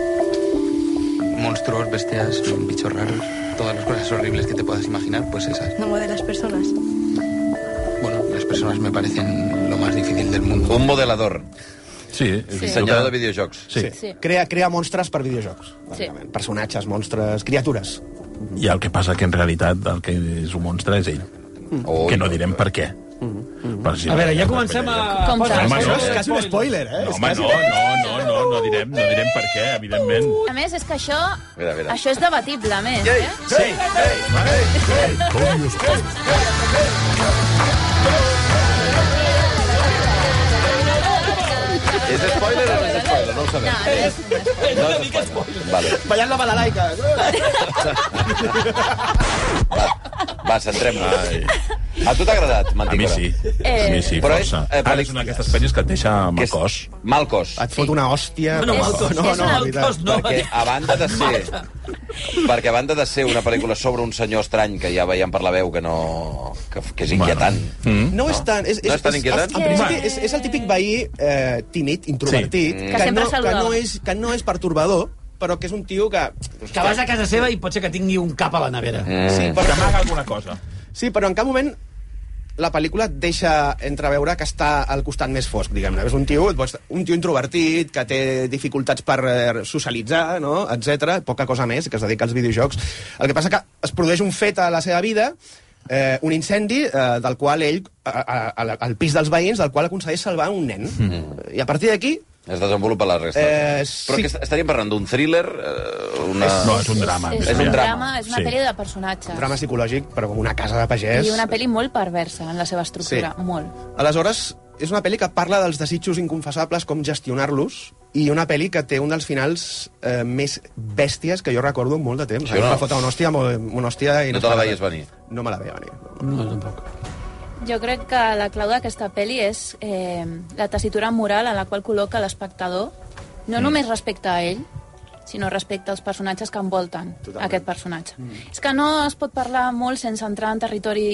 Monstruos, bestias, bichos raros, todas las cosas horribles que te puedas imaginar, pues esas. No modelas personas. Bueno, las personas me parecen lo más difícil del mundo. Un modelador. Sí, Sí. dissenyador de videojocs. Sí. Sí. Crea, crea monstres per videojocs. Sí. bàsicament. Personatges, monstres, criatures. I el que passa que en realitat el que és un monstre és ell. Oh, que no direm per què. Per si A veure, ja comencem a... Com? Home, Això no. és quasi un spoiler, eh? No, home, no, no, no, no, no direm, no direm per què, evidentment. A més, és que això... Mira, mira. Això és debatible, a més, eh? Sí, És spoiler o no és spoiler? No ho sabem. No, no és, No és spoiler. Vale. Ballant la balalaica. Va, va centrem-nos. A tu t'ha agradat, A mi sí, Eh, a mi sí, Però és, força. eh, Ara és una d'aquestes pel·lis que et deixa amb Que és cos. Mal cos. Et fot una hòstia. No, però- Malcos. no, no, És no, Malcos, veritat. no. perquè a banda de ser perquè a banda de ser una pel·lícula sobre un senyor estrany que ja veiem per la veu que no que, que és inquietant Mm. No, és tan... És, No és tan inquietant? En principi, és, és el típic veí eh, tímid, introvertit, Sí. Que que, sempre no, que, no és, que no és pertorbador, però que és un tio que... Que vas a casa seva i pot ser que tingui un cap a la nevera. Mm. Sí, Que però, amaga alguna cosa. sí, però en cap moment la pel·lícula et deixa entreveure que està al costat més fosc, diguem-ne. És un tio, un tio introvertit, que té dificultats per eh, socialitzar, no? etc. poca cosa més, que es dedica als videojocs. El que passa que es produeix un fet a la seva vida, eh, un incendi eh, del qual ell, a, a, a, al pis dels veïns, del qual aconsegueix salvar un nen. Mm. I a partir d'aquí es desenvolupa la resta Eh, però sí. que est- estaríem parlant d'un thriller eh, una... No, és un drama. És, És un un drama, drama, és una sí. pel·li de personatges. drama psicològic, però com una casa de pagès. I una pel·li molt perversa en la seva estructura, Sí. molt. Aleshores, és una pel·li que parla dels desitjos inconfessables, com gestionar-los, i una pel·li que té un dels finals eh, més bèsties que jo recordo molt de temps. No? no? Va fotre una hòstia, molt- una hòstia... no te la veies venir No me la veia venir. No, tampoc. Jo crec que la clau d'aquesta pel·li és eh, la tessitura moral a la qual col·loca l'espectador, no mm. només respecte a ell, sinó respecte als personatges que envolten Totalment. aquest personatge. Mm. És que no es pot parlar molt sense entrar en territori...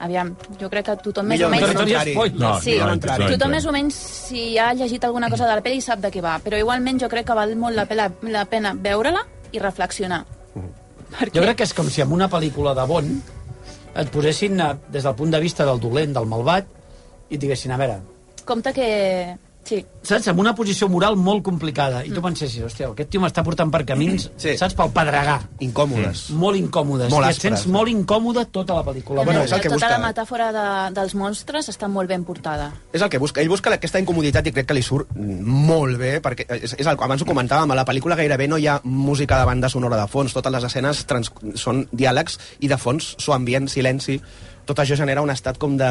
Aviam, jo crec que tothom més o Millor, menys... spoiler. No, Sí, no, no, no Tothom més o menys, si ha llegit alguna cosa de la pel·li, sap de què va. Però igualment jo crec que val molt la pena, la pena veure-la i reflexionar. Perquè... Jo crec que és com si en una pel·lícula de Bond et posessin eh, des del punt de vista del dolent, del malvat, i et diguessin, a veure, Compte que... Sí, saps, en una posició moral molt complicada, i tu pensessis, hòstia, aquest tio m'està portant per camins, Sí. saps, pel pedregar, Incòmodes. molt incòmodes, Molt i et sents aspres. molt incòmode tota la pel·lícula. Bueno, és el que tota busca, la eh? metàfora de, dels monstres està molt ben portada. És el que busca. Ell busca aquesta incomoditat i crec que li surt molt bé, perquè és, és el, abans ho comentàvem, a la pel·lícula gairebé no hi ha música de banda sonora de fons, totes les escenes trans, són diàlegs i de fons so ambient, silenci, tot això genera un estat com de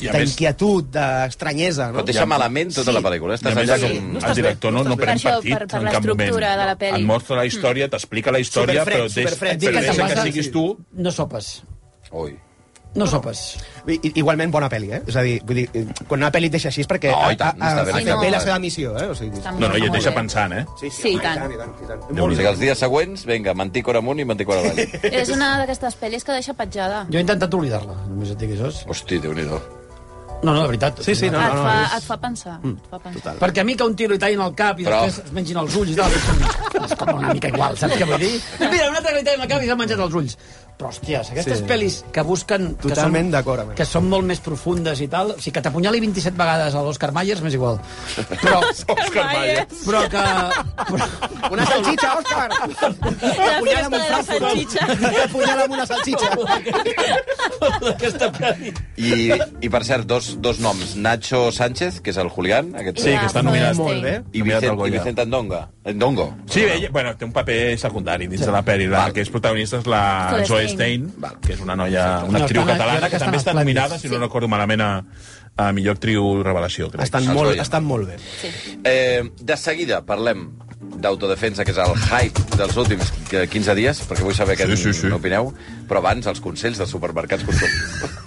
d'inquietud, d'estranyesa, no? però et deixa malament tota Sí. la pel·lícula estàs allà el, com... el director no, no Per pren partit per- per en cap moment. de la. Et mostra la història, t'explica la història, Superfred, però, superfred. però Dic que deixa que siguis tu... No sopes. Ui. No sopes. I, i- igualment bona pel·li, eh? És a dir, vull dir, eh, quan una pel·li et deixa així és perquè No, i tant, ben ha fet. fet bé la No. seva missió, eh? O sigui, No, no, i et deixa bé. pensant, eh? sí, sí, Sí, i home, tant. i tant, i tant. Bé. els dies següents, vinga, mantícora amunt i mantícora avall. És una d'aquestes pel·lis que deixa petjada. Jo he intentat oblidar-la, només et dic això. Hosti, déu-n'hi-do. No, no, de veritat. Sí, sí, no, et, no, fa, és- et fa pensar. Et fa pensar. Total. Perquè a mi que un tio li tallin el cap i Però- després es mengin els ulls i tal, és com, és com una mica igual, saps què vull dir? Mira, un altre que li tallin el cap i s'ha menjat els ulls. Però, hòsties, aquestes Sí. pel·lis que busquen... Que Totalment són, d'acord amb Que són molt més profundes i tal. O sigui, que t'apunyali 27 vegades a l'Òscar Mayer m'és igual. Però, Òscar Mayer. però que... Però, Una salchicha, Òscar! T'apunyala amb un Frankfurt. T'apunyala amb una salchicha. aquesta pel·li. I, I, per cert, dos, dos noms. Nacho Sánchez, que és el Julián. Aquest Sí, que està nominat. Molt bé. I Vicent, i. Vicent Andonga. Andongo. Sí, ella, bueno, té un paper secundari dins de la pel·li. La que és protagonista és la Zoe Stein. Stein, que és una noia, una No, actriu catalana que que també està nominada, si no recordo malament, a, a millor actriu revelació, crec. Estan molt, estan molt bé. Sí. Eh, de seguida parlem d'autodefensa, que és el hype dels últims 15 dies, perquè vull saber què Sí, sí, sí. n'opineu, però abans els consells dels supermercats consum.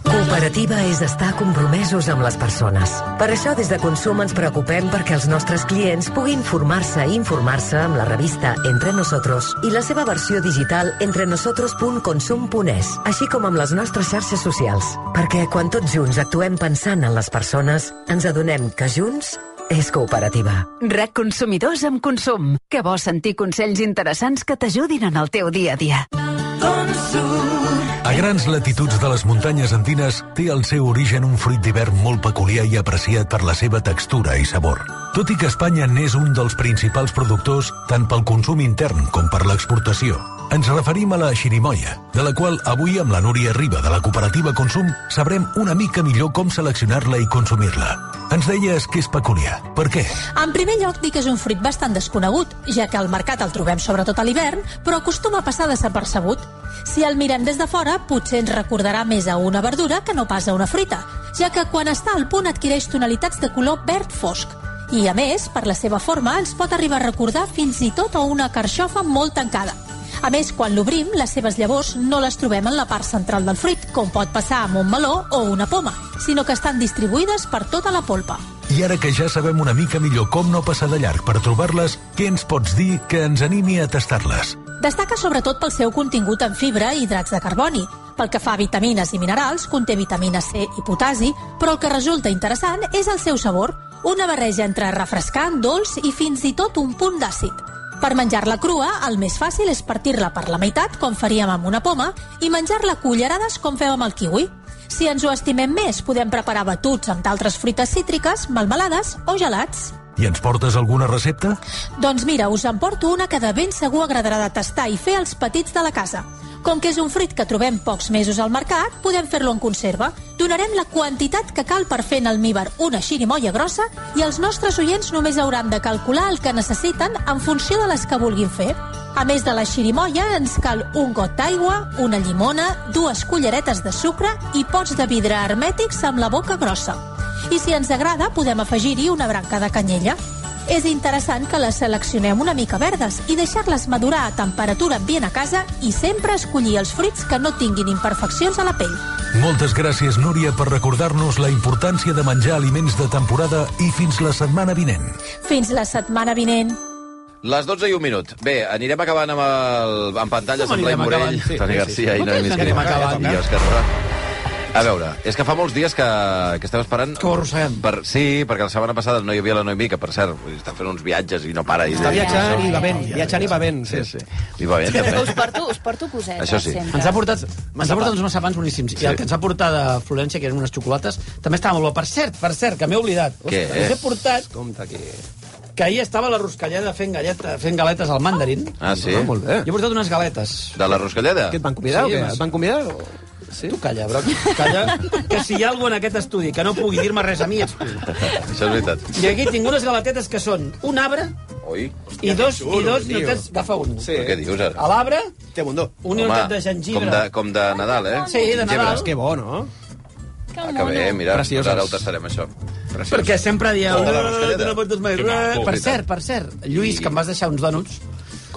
Cooperativa és estar compromesos amb les persones. Per això, des de Consum ens preocupem perquè els nostres clients puguin formar-se i informar-se amb la revista Entre Nosotros i la seva versió digital entrenosotros.consum.es, així com amb les nostres xarxes socials. Perquè quan tots junts actuem pensant en les persones, ens adonem que junts és cooperativa. RAC Consumidors amb Consum. Que vols sentir consells interessants que t'ajudin en el teu dia a dia. A grans latituds de les muntanyes andines té el seu origen un fruit d'hivern molt peculiar i apreciat per la seva textura i sabor. Tot i que Espanya n'és un dels principals productors tant pel consum intern com per l'exportació. Ens referim a la xirimoia, de la qual avui amb la Núria Riba de la cooperativa Consum sabrem una mica millor com seleccionar-la i consumir-la. Ens deies que és peculiar. Per què? En primer lloc, dic que és un fruit bastant desconegut, ja que al mercat el trobem sobretot a l'hivern, però acostuma a passar desapercebut. Si el mirem des de fora, potser ens recordarà més a una verdura que no pas a una fruita, ja que quan està al punt adquireix tonalitats de color verd fosc. I, a més, per la seva forma, ens pot arribar a recordar fins i tot a una carxofa molt tancada. A més, quan l'obrim, les seves llavors no les trobem en la part central del fruit, com pot passar amb un meló o una poma, sinó que estan distribuïdes per tota la polpa. I ara que ja sabem una mica millor com no passar de llarg per trobar-les, què ens pots dir que ens animi a tastar-les? Destaca sobretot pel seu contingut en fibra i hidrats de carboni. Pel que fa a vitamines i minerals, conté vitamina C i potasi, però el que resulta interessant és el seu sabor, una barreja entre refrescant, dolç i fins i tot un punt d'àcid. Per menjar-la crua, el més fàcil és partir-la per la meitat, com faríem amb una poma, i menjar-la cullerades, com fem amb el kiwi. Si ens ho estimem més, podem preparar batuts amb d'altres fruites cítriques, melmelades o gelats. I ens portes alguna recepta? Doncs mira, us en porto una que de ben segur agradarà de tastar i fer als petits de la casa. Com que és un fruit que trobem pocs mesos al mercat, podem fer-lo en conserva. Donarem la quantitat que cal per fer en almíbar una xirimoia grossa i els nostres oients només hauran de calcular el que necessiten en funció de les que vulguin fer. A més de la xirimoia, ens cal un got d'aigua, una llimona, dues culleretes de sucre i pots de vidre hermètics amb la boca grossa. I si ens agrada, podem afegir-hi una branca de canyella. És interessant que les seleccionem una mica verdes i deixar-les madurar a temperatura ambient a casa i sempre escollir els fruits que no tinguin imperfeccions a la pell. Moltes gràcies, Núria, per recordar-nos la importància de menjar aliments de temporada i fins la setmana vinent. Fins la setmana vinent. Les 12 i un minut. Bé, anirem acabant amb, el, amb pantalles Com amb Blai Morell, acabant? Sí, Toni sí, Garcia sí. i Com Noemi acabant, I eh? Òscar Ferran. A veure, és que fa molts dies que, que estem esperant... Que ho arrosseguem. Per, sí, perquè la setmana passada no hi havia la Noemi, que per cert, està fent uns viatges i no para. I Està viatjant i va ben, viatjant i va ben. Sí, sí. I va bé, Però també. us porto, us porto cosetes, Això sí. sempre. Ens ha portat, ens ha portat uns massapans boníssims. Sí. I el que ens ha portat de Florència, que eren unes xocolates, també estava molt bo. Per cert, per cert, que m'he oblidat. Què? Ostres, us he portat Compte aquí. que ahir estava la Ruscalleda fent, galleta, fent galetes al mandarin. Ah, sí? Ah, molt bé. Jo he portat unes galetes. De la Roscalleda? Què et van convidar Sí, o què? Et van convidar? O... Sí? Tu calla, Broc, calla, que si hi ha algú en aquest estudi que no pugui dir-me res a mi, ets tu. Això és veritat. I aquí tinc unes galetetes que són un arbre Oi? i dos, xulo, i dos tio. notets... Agafa un. Sí. Què dius, ara? A l'arbre, Té bundó. un notet de gengibre. com de, com de Nadal, eh? Sí, de. Nadal. Que bo, no? Que Ah, que bé, mira, Precioses. doncs ara ho tastarem, això. Preciós. Perquè sempre dieu... Oh, de la "No, Ruscalleda." tu no portes mai Que res. maco, Per veritat. cert, per cert, Lluís, que em vas deixar uns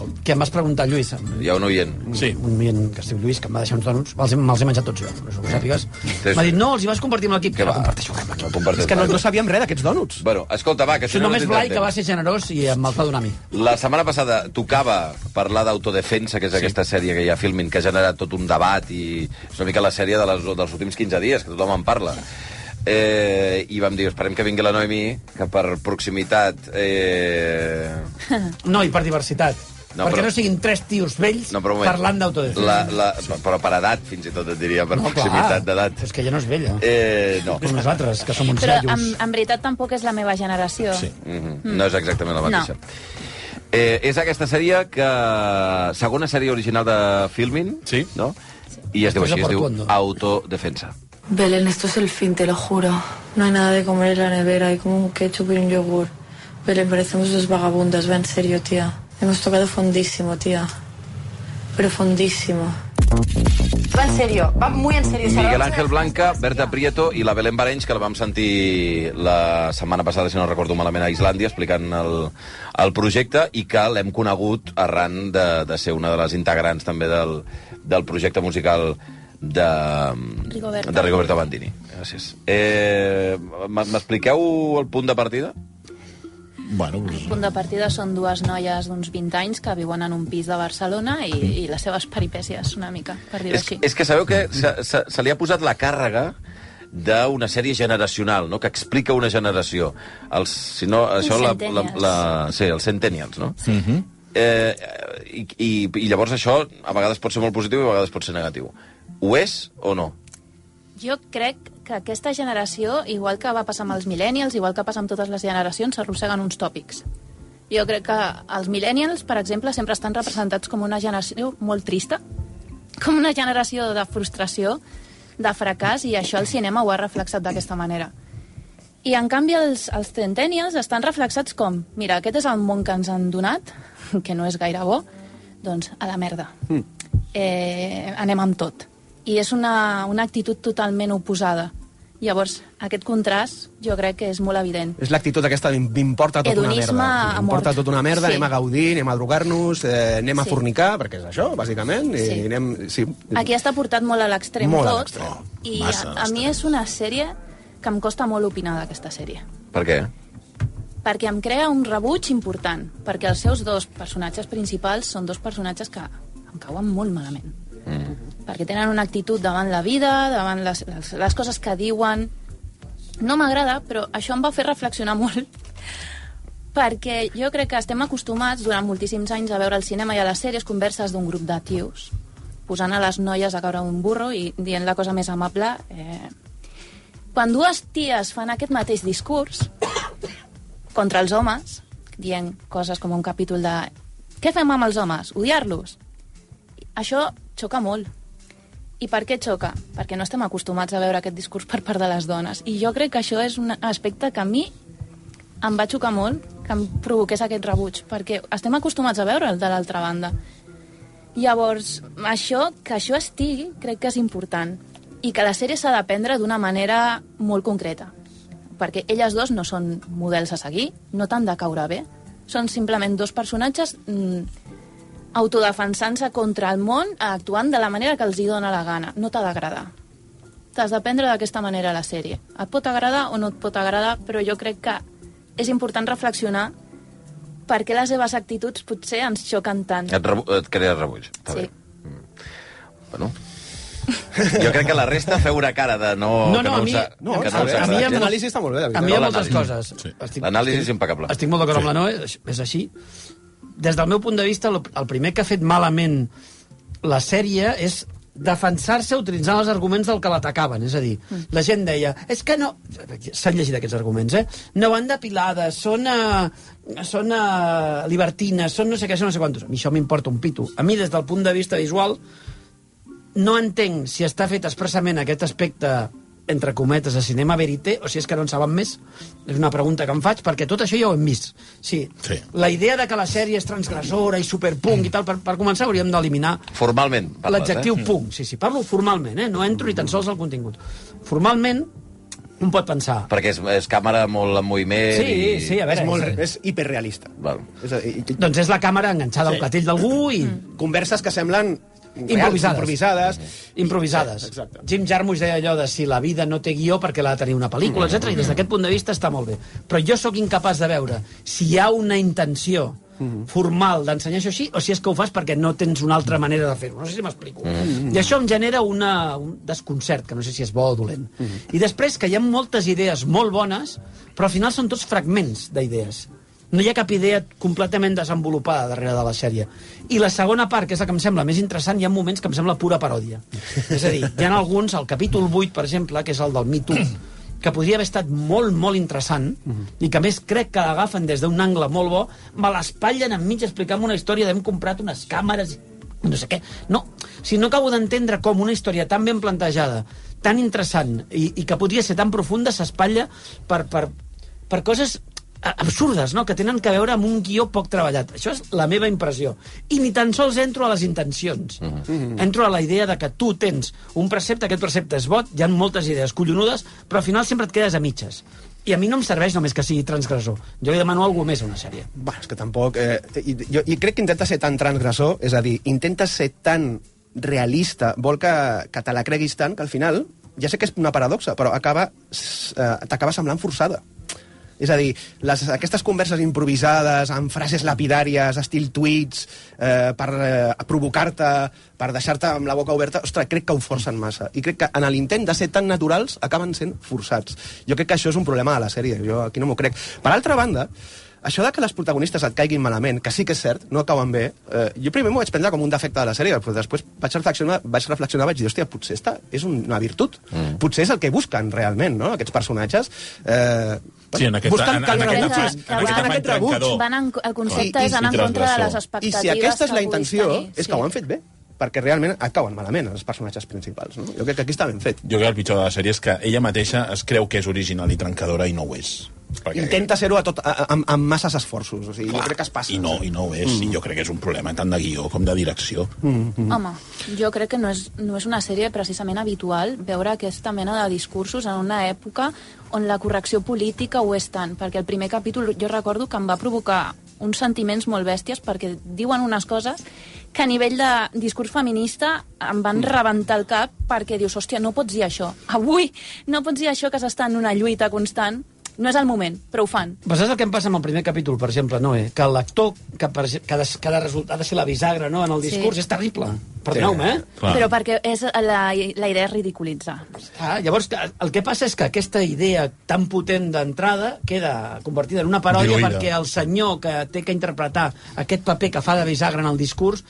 dònuts, que em vas preguntar, Lluís, Hi ha un oient. sí. un oient que es diu Lluís, que em va deixar uns dònuts, me'ls me'ls he menjat tots jo, no sé, ho sàpigues. Sí. M'ha dit, no, els hi vas compartir amb l'equip. Què va? comparteixo amb l'equip. És que no, no sabíem res d'aquests dònuts. Bueno, escolta, va, que Això si no només no Blai, que va ser generós i me'ls va donar a mi. La setmana passada tocava parlar d'autodefensa, que és sí. aquesta sèrie que hi ha a Filmin, que ha generat tot un debat i és una mica la sèrie de les, dels últims 15 dies, que tothom en parla. Eh, I vam dir, esperem que vingui la Noemi, que per proximitat... Eh... No, i per diversitat. No, No, perquè però- no siguin tres tios vells No, però parlant d'autodefensa. La, la, però per edat, fins i tot et diria, per No, proximitat d'edat. És que ja no és vella. Eh, no. Com nosaltres, que som uns Però iaios. en, en veritat tampoc és la meva generació. Sí. Mm -hmm. No és exactament la mateixa. No. Eh, és aquesta sèrie que... Segona sèrie original de Filmin, Sí. no? I es diu així, es diu. Autodefensa. Belén, esto es el fin, te lo juro. No hay nada de comer en la nevera, hay como un ketchup y un yogur. Belén, parecemos dos vagabundas, va en serio, tía. Hemos tocado fondísimo, tía. Pero fondísimo. Va en serio, va muy en serio. Se Miguel Ángel Blanca, Berta Prieto i la Belén Barenys, que la vam sentir la setmana passada, si no recordo malament, a Islàndia, explicant el, el projecte, i que l'hem conegut arran de, de ser una de les integrants també del, del projecte musical de, Rigoberta. de Rigoberta Bandini. Gràcies. Eh, M'expliqueu el punt de partida? Bueno, El punt de partida són dues noies d'uns 20 anys que viuen en un pis de Barcelona i, i les seves peripècies, una mica, per dir-ho així. és que sabeu que se, se, se li ha posat la càrrega d'una sèrie generacional, no? que explica una generació. Els, si no, això, la, la, la, sí, els centennials, no? Mm -hmm. Eh, i, i, I llavors això a vegades pot ser molt positiu i a vegades pot ser negatiu. Ho és o no? Jo crec que aquesta generació, igual que va passar amb els millennials, igual que passa amb totes les generacions, s'arrosseguen uns tòpics. Jo crec que els millennials, per exemple, sempre estan representats com una generació molt trista, com una generació de frustració, de fracàs, i això el cinema ho ha reflexat d'aquesta manera. I, en canvi, els, els centennials estan reflexats com mira, aquest és el món que ens han donat, que no és gaire bo, doncs a la merda. Mm. Eh, anem amb tot. I és una, una actitud totalment oposada. Llavors, aquest contrast jo crec que és molt evident. És l'actitud aquesta, "M'im- m'importa tot una merda. a M'importa tot una merda, Sí. anem a gaudir, anem a drogar-nos, eh, anem a Sí. fornicar, perquè és això, bàsicament, i Sí. anem... Sí. Aquí està portat molt a l'extrem Molt a tot. l'extrem. I Massa a, a mi és una sèrie que em costa molt opinar d'aquesta sèrie. Per què? perquè em crea un rebuig important, perquè els seus dos personatges principals són dos personatges que em cauen molt malament. Mm. Perquè tenen una actitud davant la vida, davant les, les, les coses que diuen... No m'agrada, però això em va fer reflexionar molt, perquè jo crec que estem acostumats durant moltíssims anys a veure al cinema i a les sèries converses d'un grup de tios, posant a les noies a caure un burro i dient la cosa més amable. Eh... Quan dues ties fan aquest mateix discurs, contra els homes, dient coses com un capítol de què fem amb els homes? Odiar-los? Això xoca molt. I per què xoca? Perquè no estem acostumats a veure aquest discurs per part de les dones. I jo crec que això és un aspecte que a mi em va xocar molt, que em provoqués aquest rebuig, perquè estem acostumats a veure'l de l'altra banda. Llavors, això, que això estigui, crec que és important. I que la sèrie s'ha d'aprendre d'una manera molt concreta perquè elles dos no són models a seguir, no t'han de caure bé. Són simplement dos personatges mm, autodefensant-se contra el món, actuant de la manera que els hi dóna la gana. No t'ha d'agradar. T'has de prendre d'aquesta manera la sèrie. Et pot agradar o no et pot agradar, però jo crec que és important reflexionar per què les seves actituds potser ens xoquen tant. Et, rebu et crea rebuig. Està Sí. bé. Mm. Bueno, jo crec que la resta feu una cara de no... No, que no, a us mi- ha- no, a mi- a. L'anàlisi està molt bé, A mi hi ha No, moltes coses. Sí. L'anàlisi és impecable. Estic molt d'acord Sí. amb la Noe, és així. Des del meu punt de vista, el, primer que ha fet malament la sèrie és defensar-se utilitzant els arguments del que l'atacaven. És a dir, la gent deia, és que no... S'han llegit aquests arguments, eh? No van depilades, són, uh, són uh, libertines, són no sé què, són no sé quantos. A mi això m'importa un pito. A mi, des del punt de vista visual, no entenc si està fet expressament aquest aspecte entre cometes, de cinema verité, o si és que no en saben més. És una pregunta que em faig, perquè tot això ja ho hem vist. Sí, Sí. la idea de que la sèrie és transgressora i superpunk i tal, per, per començar hauríem d'eliminar Formalment, l'adjectiu eh? punk. Sí, sí, parlo formalment, eh? no entro ni tan sols al contingut. Formalment, un pot pensar... Perquè és, és càmera molt en moviment Sí, i... sí, a veure... És, molt, és- és hiperrealista. Val. És, a- i, i, Doncs és la càmera enganxada a un clatell d'algú i... converses que semblen Improvisades. Improvisades. improvisades. Sí, exacte. Jim Jarmusch deia allò de si la vida no té guió perquè l'ha de tenir una pel·lícula, Mm. etc. I des d'aquest punt de vista està molt bé. Però jo sóc incapaç de veure si hi ha una intenció Mm-hmm. formal d'ensenyar això així o si és que ho fas perquè no tens una altra manera de fer-ho. No sé si m'explico. Mm-hmm. I això em genera una, un desconcert, que no sé si és bo o dolent. Mm-hmm. I després que hi ha moltes idees molt bones, però al final són tots fragments d'idees. No hi ha cap idea completament desenvolupada darrere de la sèrie. I la segona part, que és la que em sembla més interessant, hi ha moments que em sembla pura paròdia. És a dir, hi ha alguns, el capítol 8, per exemple, que és el del Me Too, que podria haver estat molt, molt interessant, i que més crec que l'agafen des d'un angle molt bo, me l'espatllen enmig explicant una història d'hem comprat unes càmeres no sé què. No, si no acabo d'entendre com una història tan ben plantejada, tan interessant i, i que podria ser tan profunda s'espatlla per, per, per coses absurdes, no? que tenen que veure amb un guió poc treballat. Això és la meva impressió. I ni tan sols entro a les intencions. Entro a la idea de que tu tens un precepte, aquest precepte és bot, hi ha moltes idees collonudes, però al final sempre et quedes a mitges. I a mi no em serveix només que sigui transgressor. Jo li demano alguna més a una sèrie. Bueno, és que tampoc... Eh, i, jo, I crec que intenta ser tan transgressor, és a dir, intenta ser tan realista, vol que, que te la creguis tant, que al final, ja sé que és una paradoxa, però acaba eh, t'acaba semblant forçada. És a dir, les, aquestes converses improvisades, amb frases lapidàries, estil tuits, eh, per eh, provocar-te, per deixar-te amb la boca oberta, ostres, crec que ho forcen massa. I crec que en l'intent de ser tan naturals acaben sent forçats. Jo crec que això és un problema de la sèrie, jo aquí no m'ho crec. Per altra banda, això de que les protagonistes et caiguin malament, que sí que és cert, no acaben bé, eh, jo primer m'ho vaig prendre com un defecte de la sèrie, però després vaig reflexionar, vaig reflexionar vaig dir, hòstia, potser esta és una virtut. Mm. Potser és el que busquen realment, no?, aquests personatges. Eh, Sí, en aquest- busquen en- que en aquest en busquen aquest rebuig. Van en, el concepte I- és anar en contra de les expectatives I si aquesta és la intenció, tenir. és que ho han fet bé perquè realment acaben malament els personatges principals. No? Jo crec que aquí està ben fet. Jo crec que el pitjor de la sèrie és que ella mateixa es creu que és original i trencadora i no ho és. Perquè... Intenta ser-ho a tot, a, a, amb, amb masses esforços. O sigui, jo crec que es passa. I no, i no ho és, mm. i jo crec que és un problema tant de guió com de direcció. Mm. Home, jo crec que no és, no és una sèrie precisament habitual veure aquesta mena de discursos en una època on la correcció política ho és tant, perquè el primer capítol jo recordo que em va provocar uns sentiments molt bèsties perquè diuen unes coses que a nivell de discurs feminista em van rebentar el cap perquè dius, hòstia, no pots dir això. Avui no pots dir això que s'està en una lluita constant. No és el moment, però ho fan. Però saps el que em passa amb el primer capítol, per exemple, Noé? Que l'actor que, per, que, ha de, que ha de resultar, ha de ser la bisagra no? en el discurs Sí. és terrible. Perdoneu-me, eh? Però perquè és, la, la idea és ridiculitzar. Ah, llavors, que- el que passa és que aquesta idea tan potent d'entrada queda convertida en una paròdia Diluïda. perquè el senyor que té que interpretar aquest paper que fa de bisagra en el discurs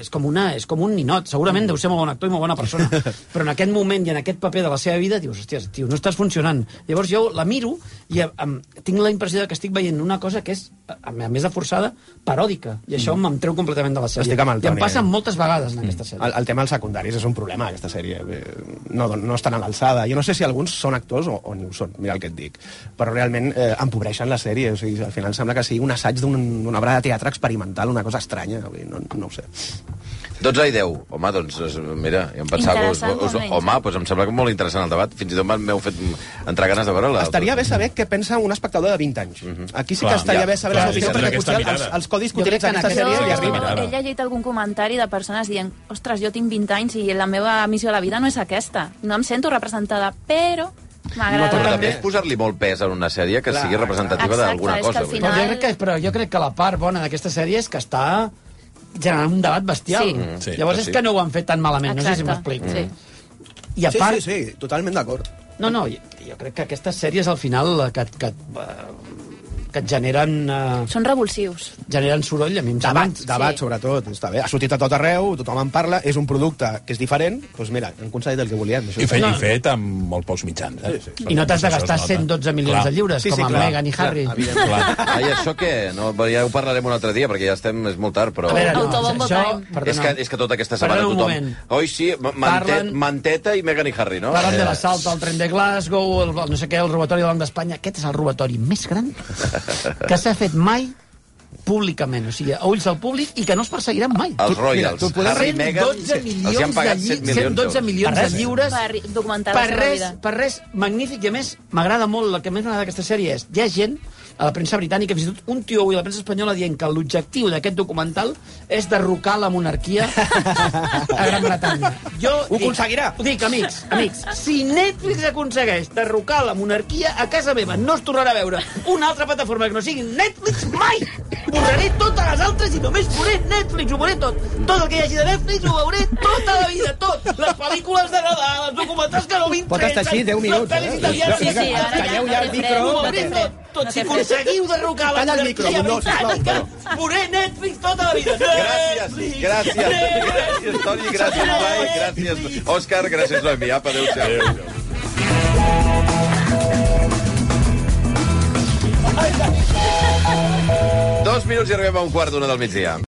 és com, una, és com un ninot. Segurament deu ser molt bon actor i molt bona persona. Però en aquest moment i en aquest paper de la seva vida dius, hòstia, tio, no estàs funcionant. Llavors jo la miro i em, tinc la impressió de que estic veient una cosa que és, a més de forçada, paròdica. I això Mm. em treu completament de la sèrie. Estic amb el I em passa eh? moltes vegades en aquesta sèrie. El, el tema dels secundaris és un problema, aquesta sèrie. Eh, No, no estan a l'alçada. Jo no sé si alguns són actors o, o ni ho són, mira el que et dic. Però realment eh, empobreixen la sèrie. O sigui, al final sembla que sigui un assaig d'un- d'una obra de teatre experimental, una cosa estranya. No, no ho sé. 12 i 10. Home, doncs, mira, jo em pensava... Us, us, home, doncs em sembla que molt interessant el debat. Fins i tot m'heu fet entrar ganes de veure-la. Estaria bé saber què pensa un espectador de 20 anys. Aquí sí Clar, que estaria ja, bé saber clar, opinió, tindrà perquè potser els, els codis que Jo crec utilitza que en aquesta aquest sèrie li arriben. He llegit algun comentari de persones dient ostres, jo tinc 20 anys i la meva missió a la vida no és aquesta. No em sento representada, però m'agrada... Però també és posar-li molt pes en una sèrie que Clar, sigui representativa d'alguna cosa. al vull dir. Però jo, crec que, però jo crec que la part bona d'aquesta sèrie és que està generant un debat bestial. Sí. Mm, sí, Llavors sí. és que no ho han fet tan malament, no sé si Exacte, m'explico. sí. I a part, Sí, sí, sí, totalment d'acord. No, no, jo, jo crec que aquestes sèries al final eh, que, que, eh, que et generen, uh, Són revulsius. generen soroll, a mi em sembla... Debat, debat, sobretot. Està bé. Ha sortit a tot arreu, tothom en parla, és un producte que és diferent, doncs mira, han aconseguit el que volien. Això I fet, No. i fet amb molt pocs mitjans. Eh? Sí, sí. I no t'has de gastar nota. 112 milions Clar. de lliures, Sí, com sí, amb clar. Meghan i Harry. Clar. Clar. Ai, això què? No, ja ho parlarem un altre dia, perquè ja estem, és molt tard, però... A veure, no, Autobombo això... Perdona, és, que, és que tota aquesta setmana tothom... moment. Oi, sí, Parlen- Manteta i Meghan i Harry, no? Parlen de Eh, l'assalt al tren de Glasgow, el, el no sé què, el robatori del Banc d'Espanya. Aquest és el robatori més gran que s'ha fet mai públicament, o sigui, a ulls del públic i que no es perseguiran mai. Els Royals, tu podem- Harry i Meghan, 112 els hi han pagat de 7 lli- milions 112 d'euros. milions de res. lliures Per documentar per la seva res, vida. per res magnífic i a més m'agrada molt el que més m'agrada d'aquesta sèrie és hi ha gent a la premsa britànica, fins i tot un tio avui a la premsa espanyola dient que l'objectiu d'aquest documental és derrocar la monarquia a Gran Bretanya. Jo Ho dic- aconseguirà. Ho dic, amics, amics, si Netflix aconsegueix derrocar la monarquia a casa meva, no es tornarà a veure una altra plataforma que no sigui Netflix mai! Posaré totes les altres i només veuré Netflix, ho veuré tot. Tot el que hi hagi de Netflix ho veuré tota la vida, tot. Les pel·lícules de Nadal, els documentals que no Pot m'interessen, estar així 10 minuts, les pel·lis eh? italianes... Sí, sí, ara ja Calleu ja el micro. No tot. No Si aconseguiu derrocar la Calla el micro, monarquia sisplau, britànica, veuré Netflix tota la vida. Gràcies, Netflix, gràcies, Netflix. gràcies, Toni, gràcies, Blai, gràcies. Òscar, gràcies, Noemi. Apa, adéu-siau. Dos minuts i arribem a un quart d'una del migdia.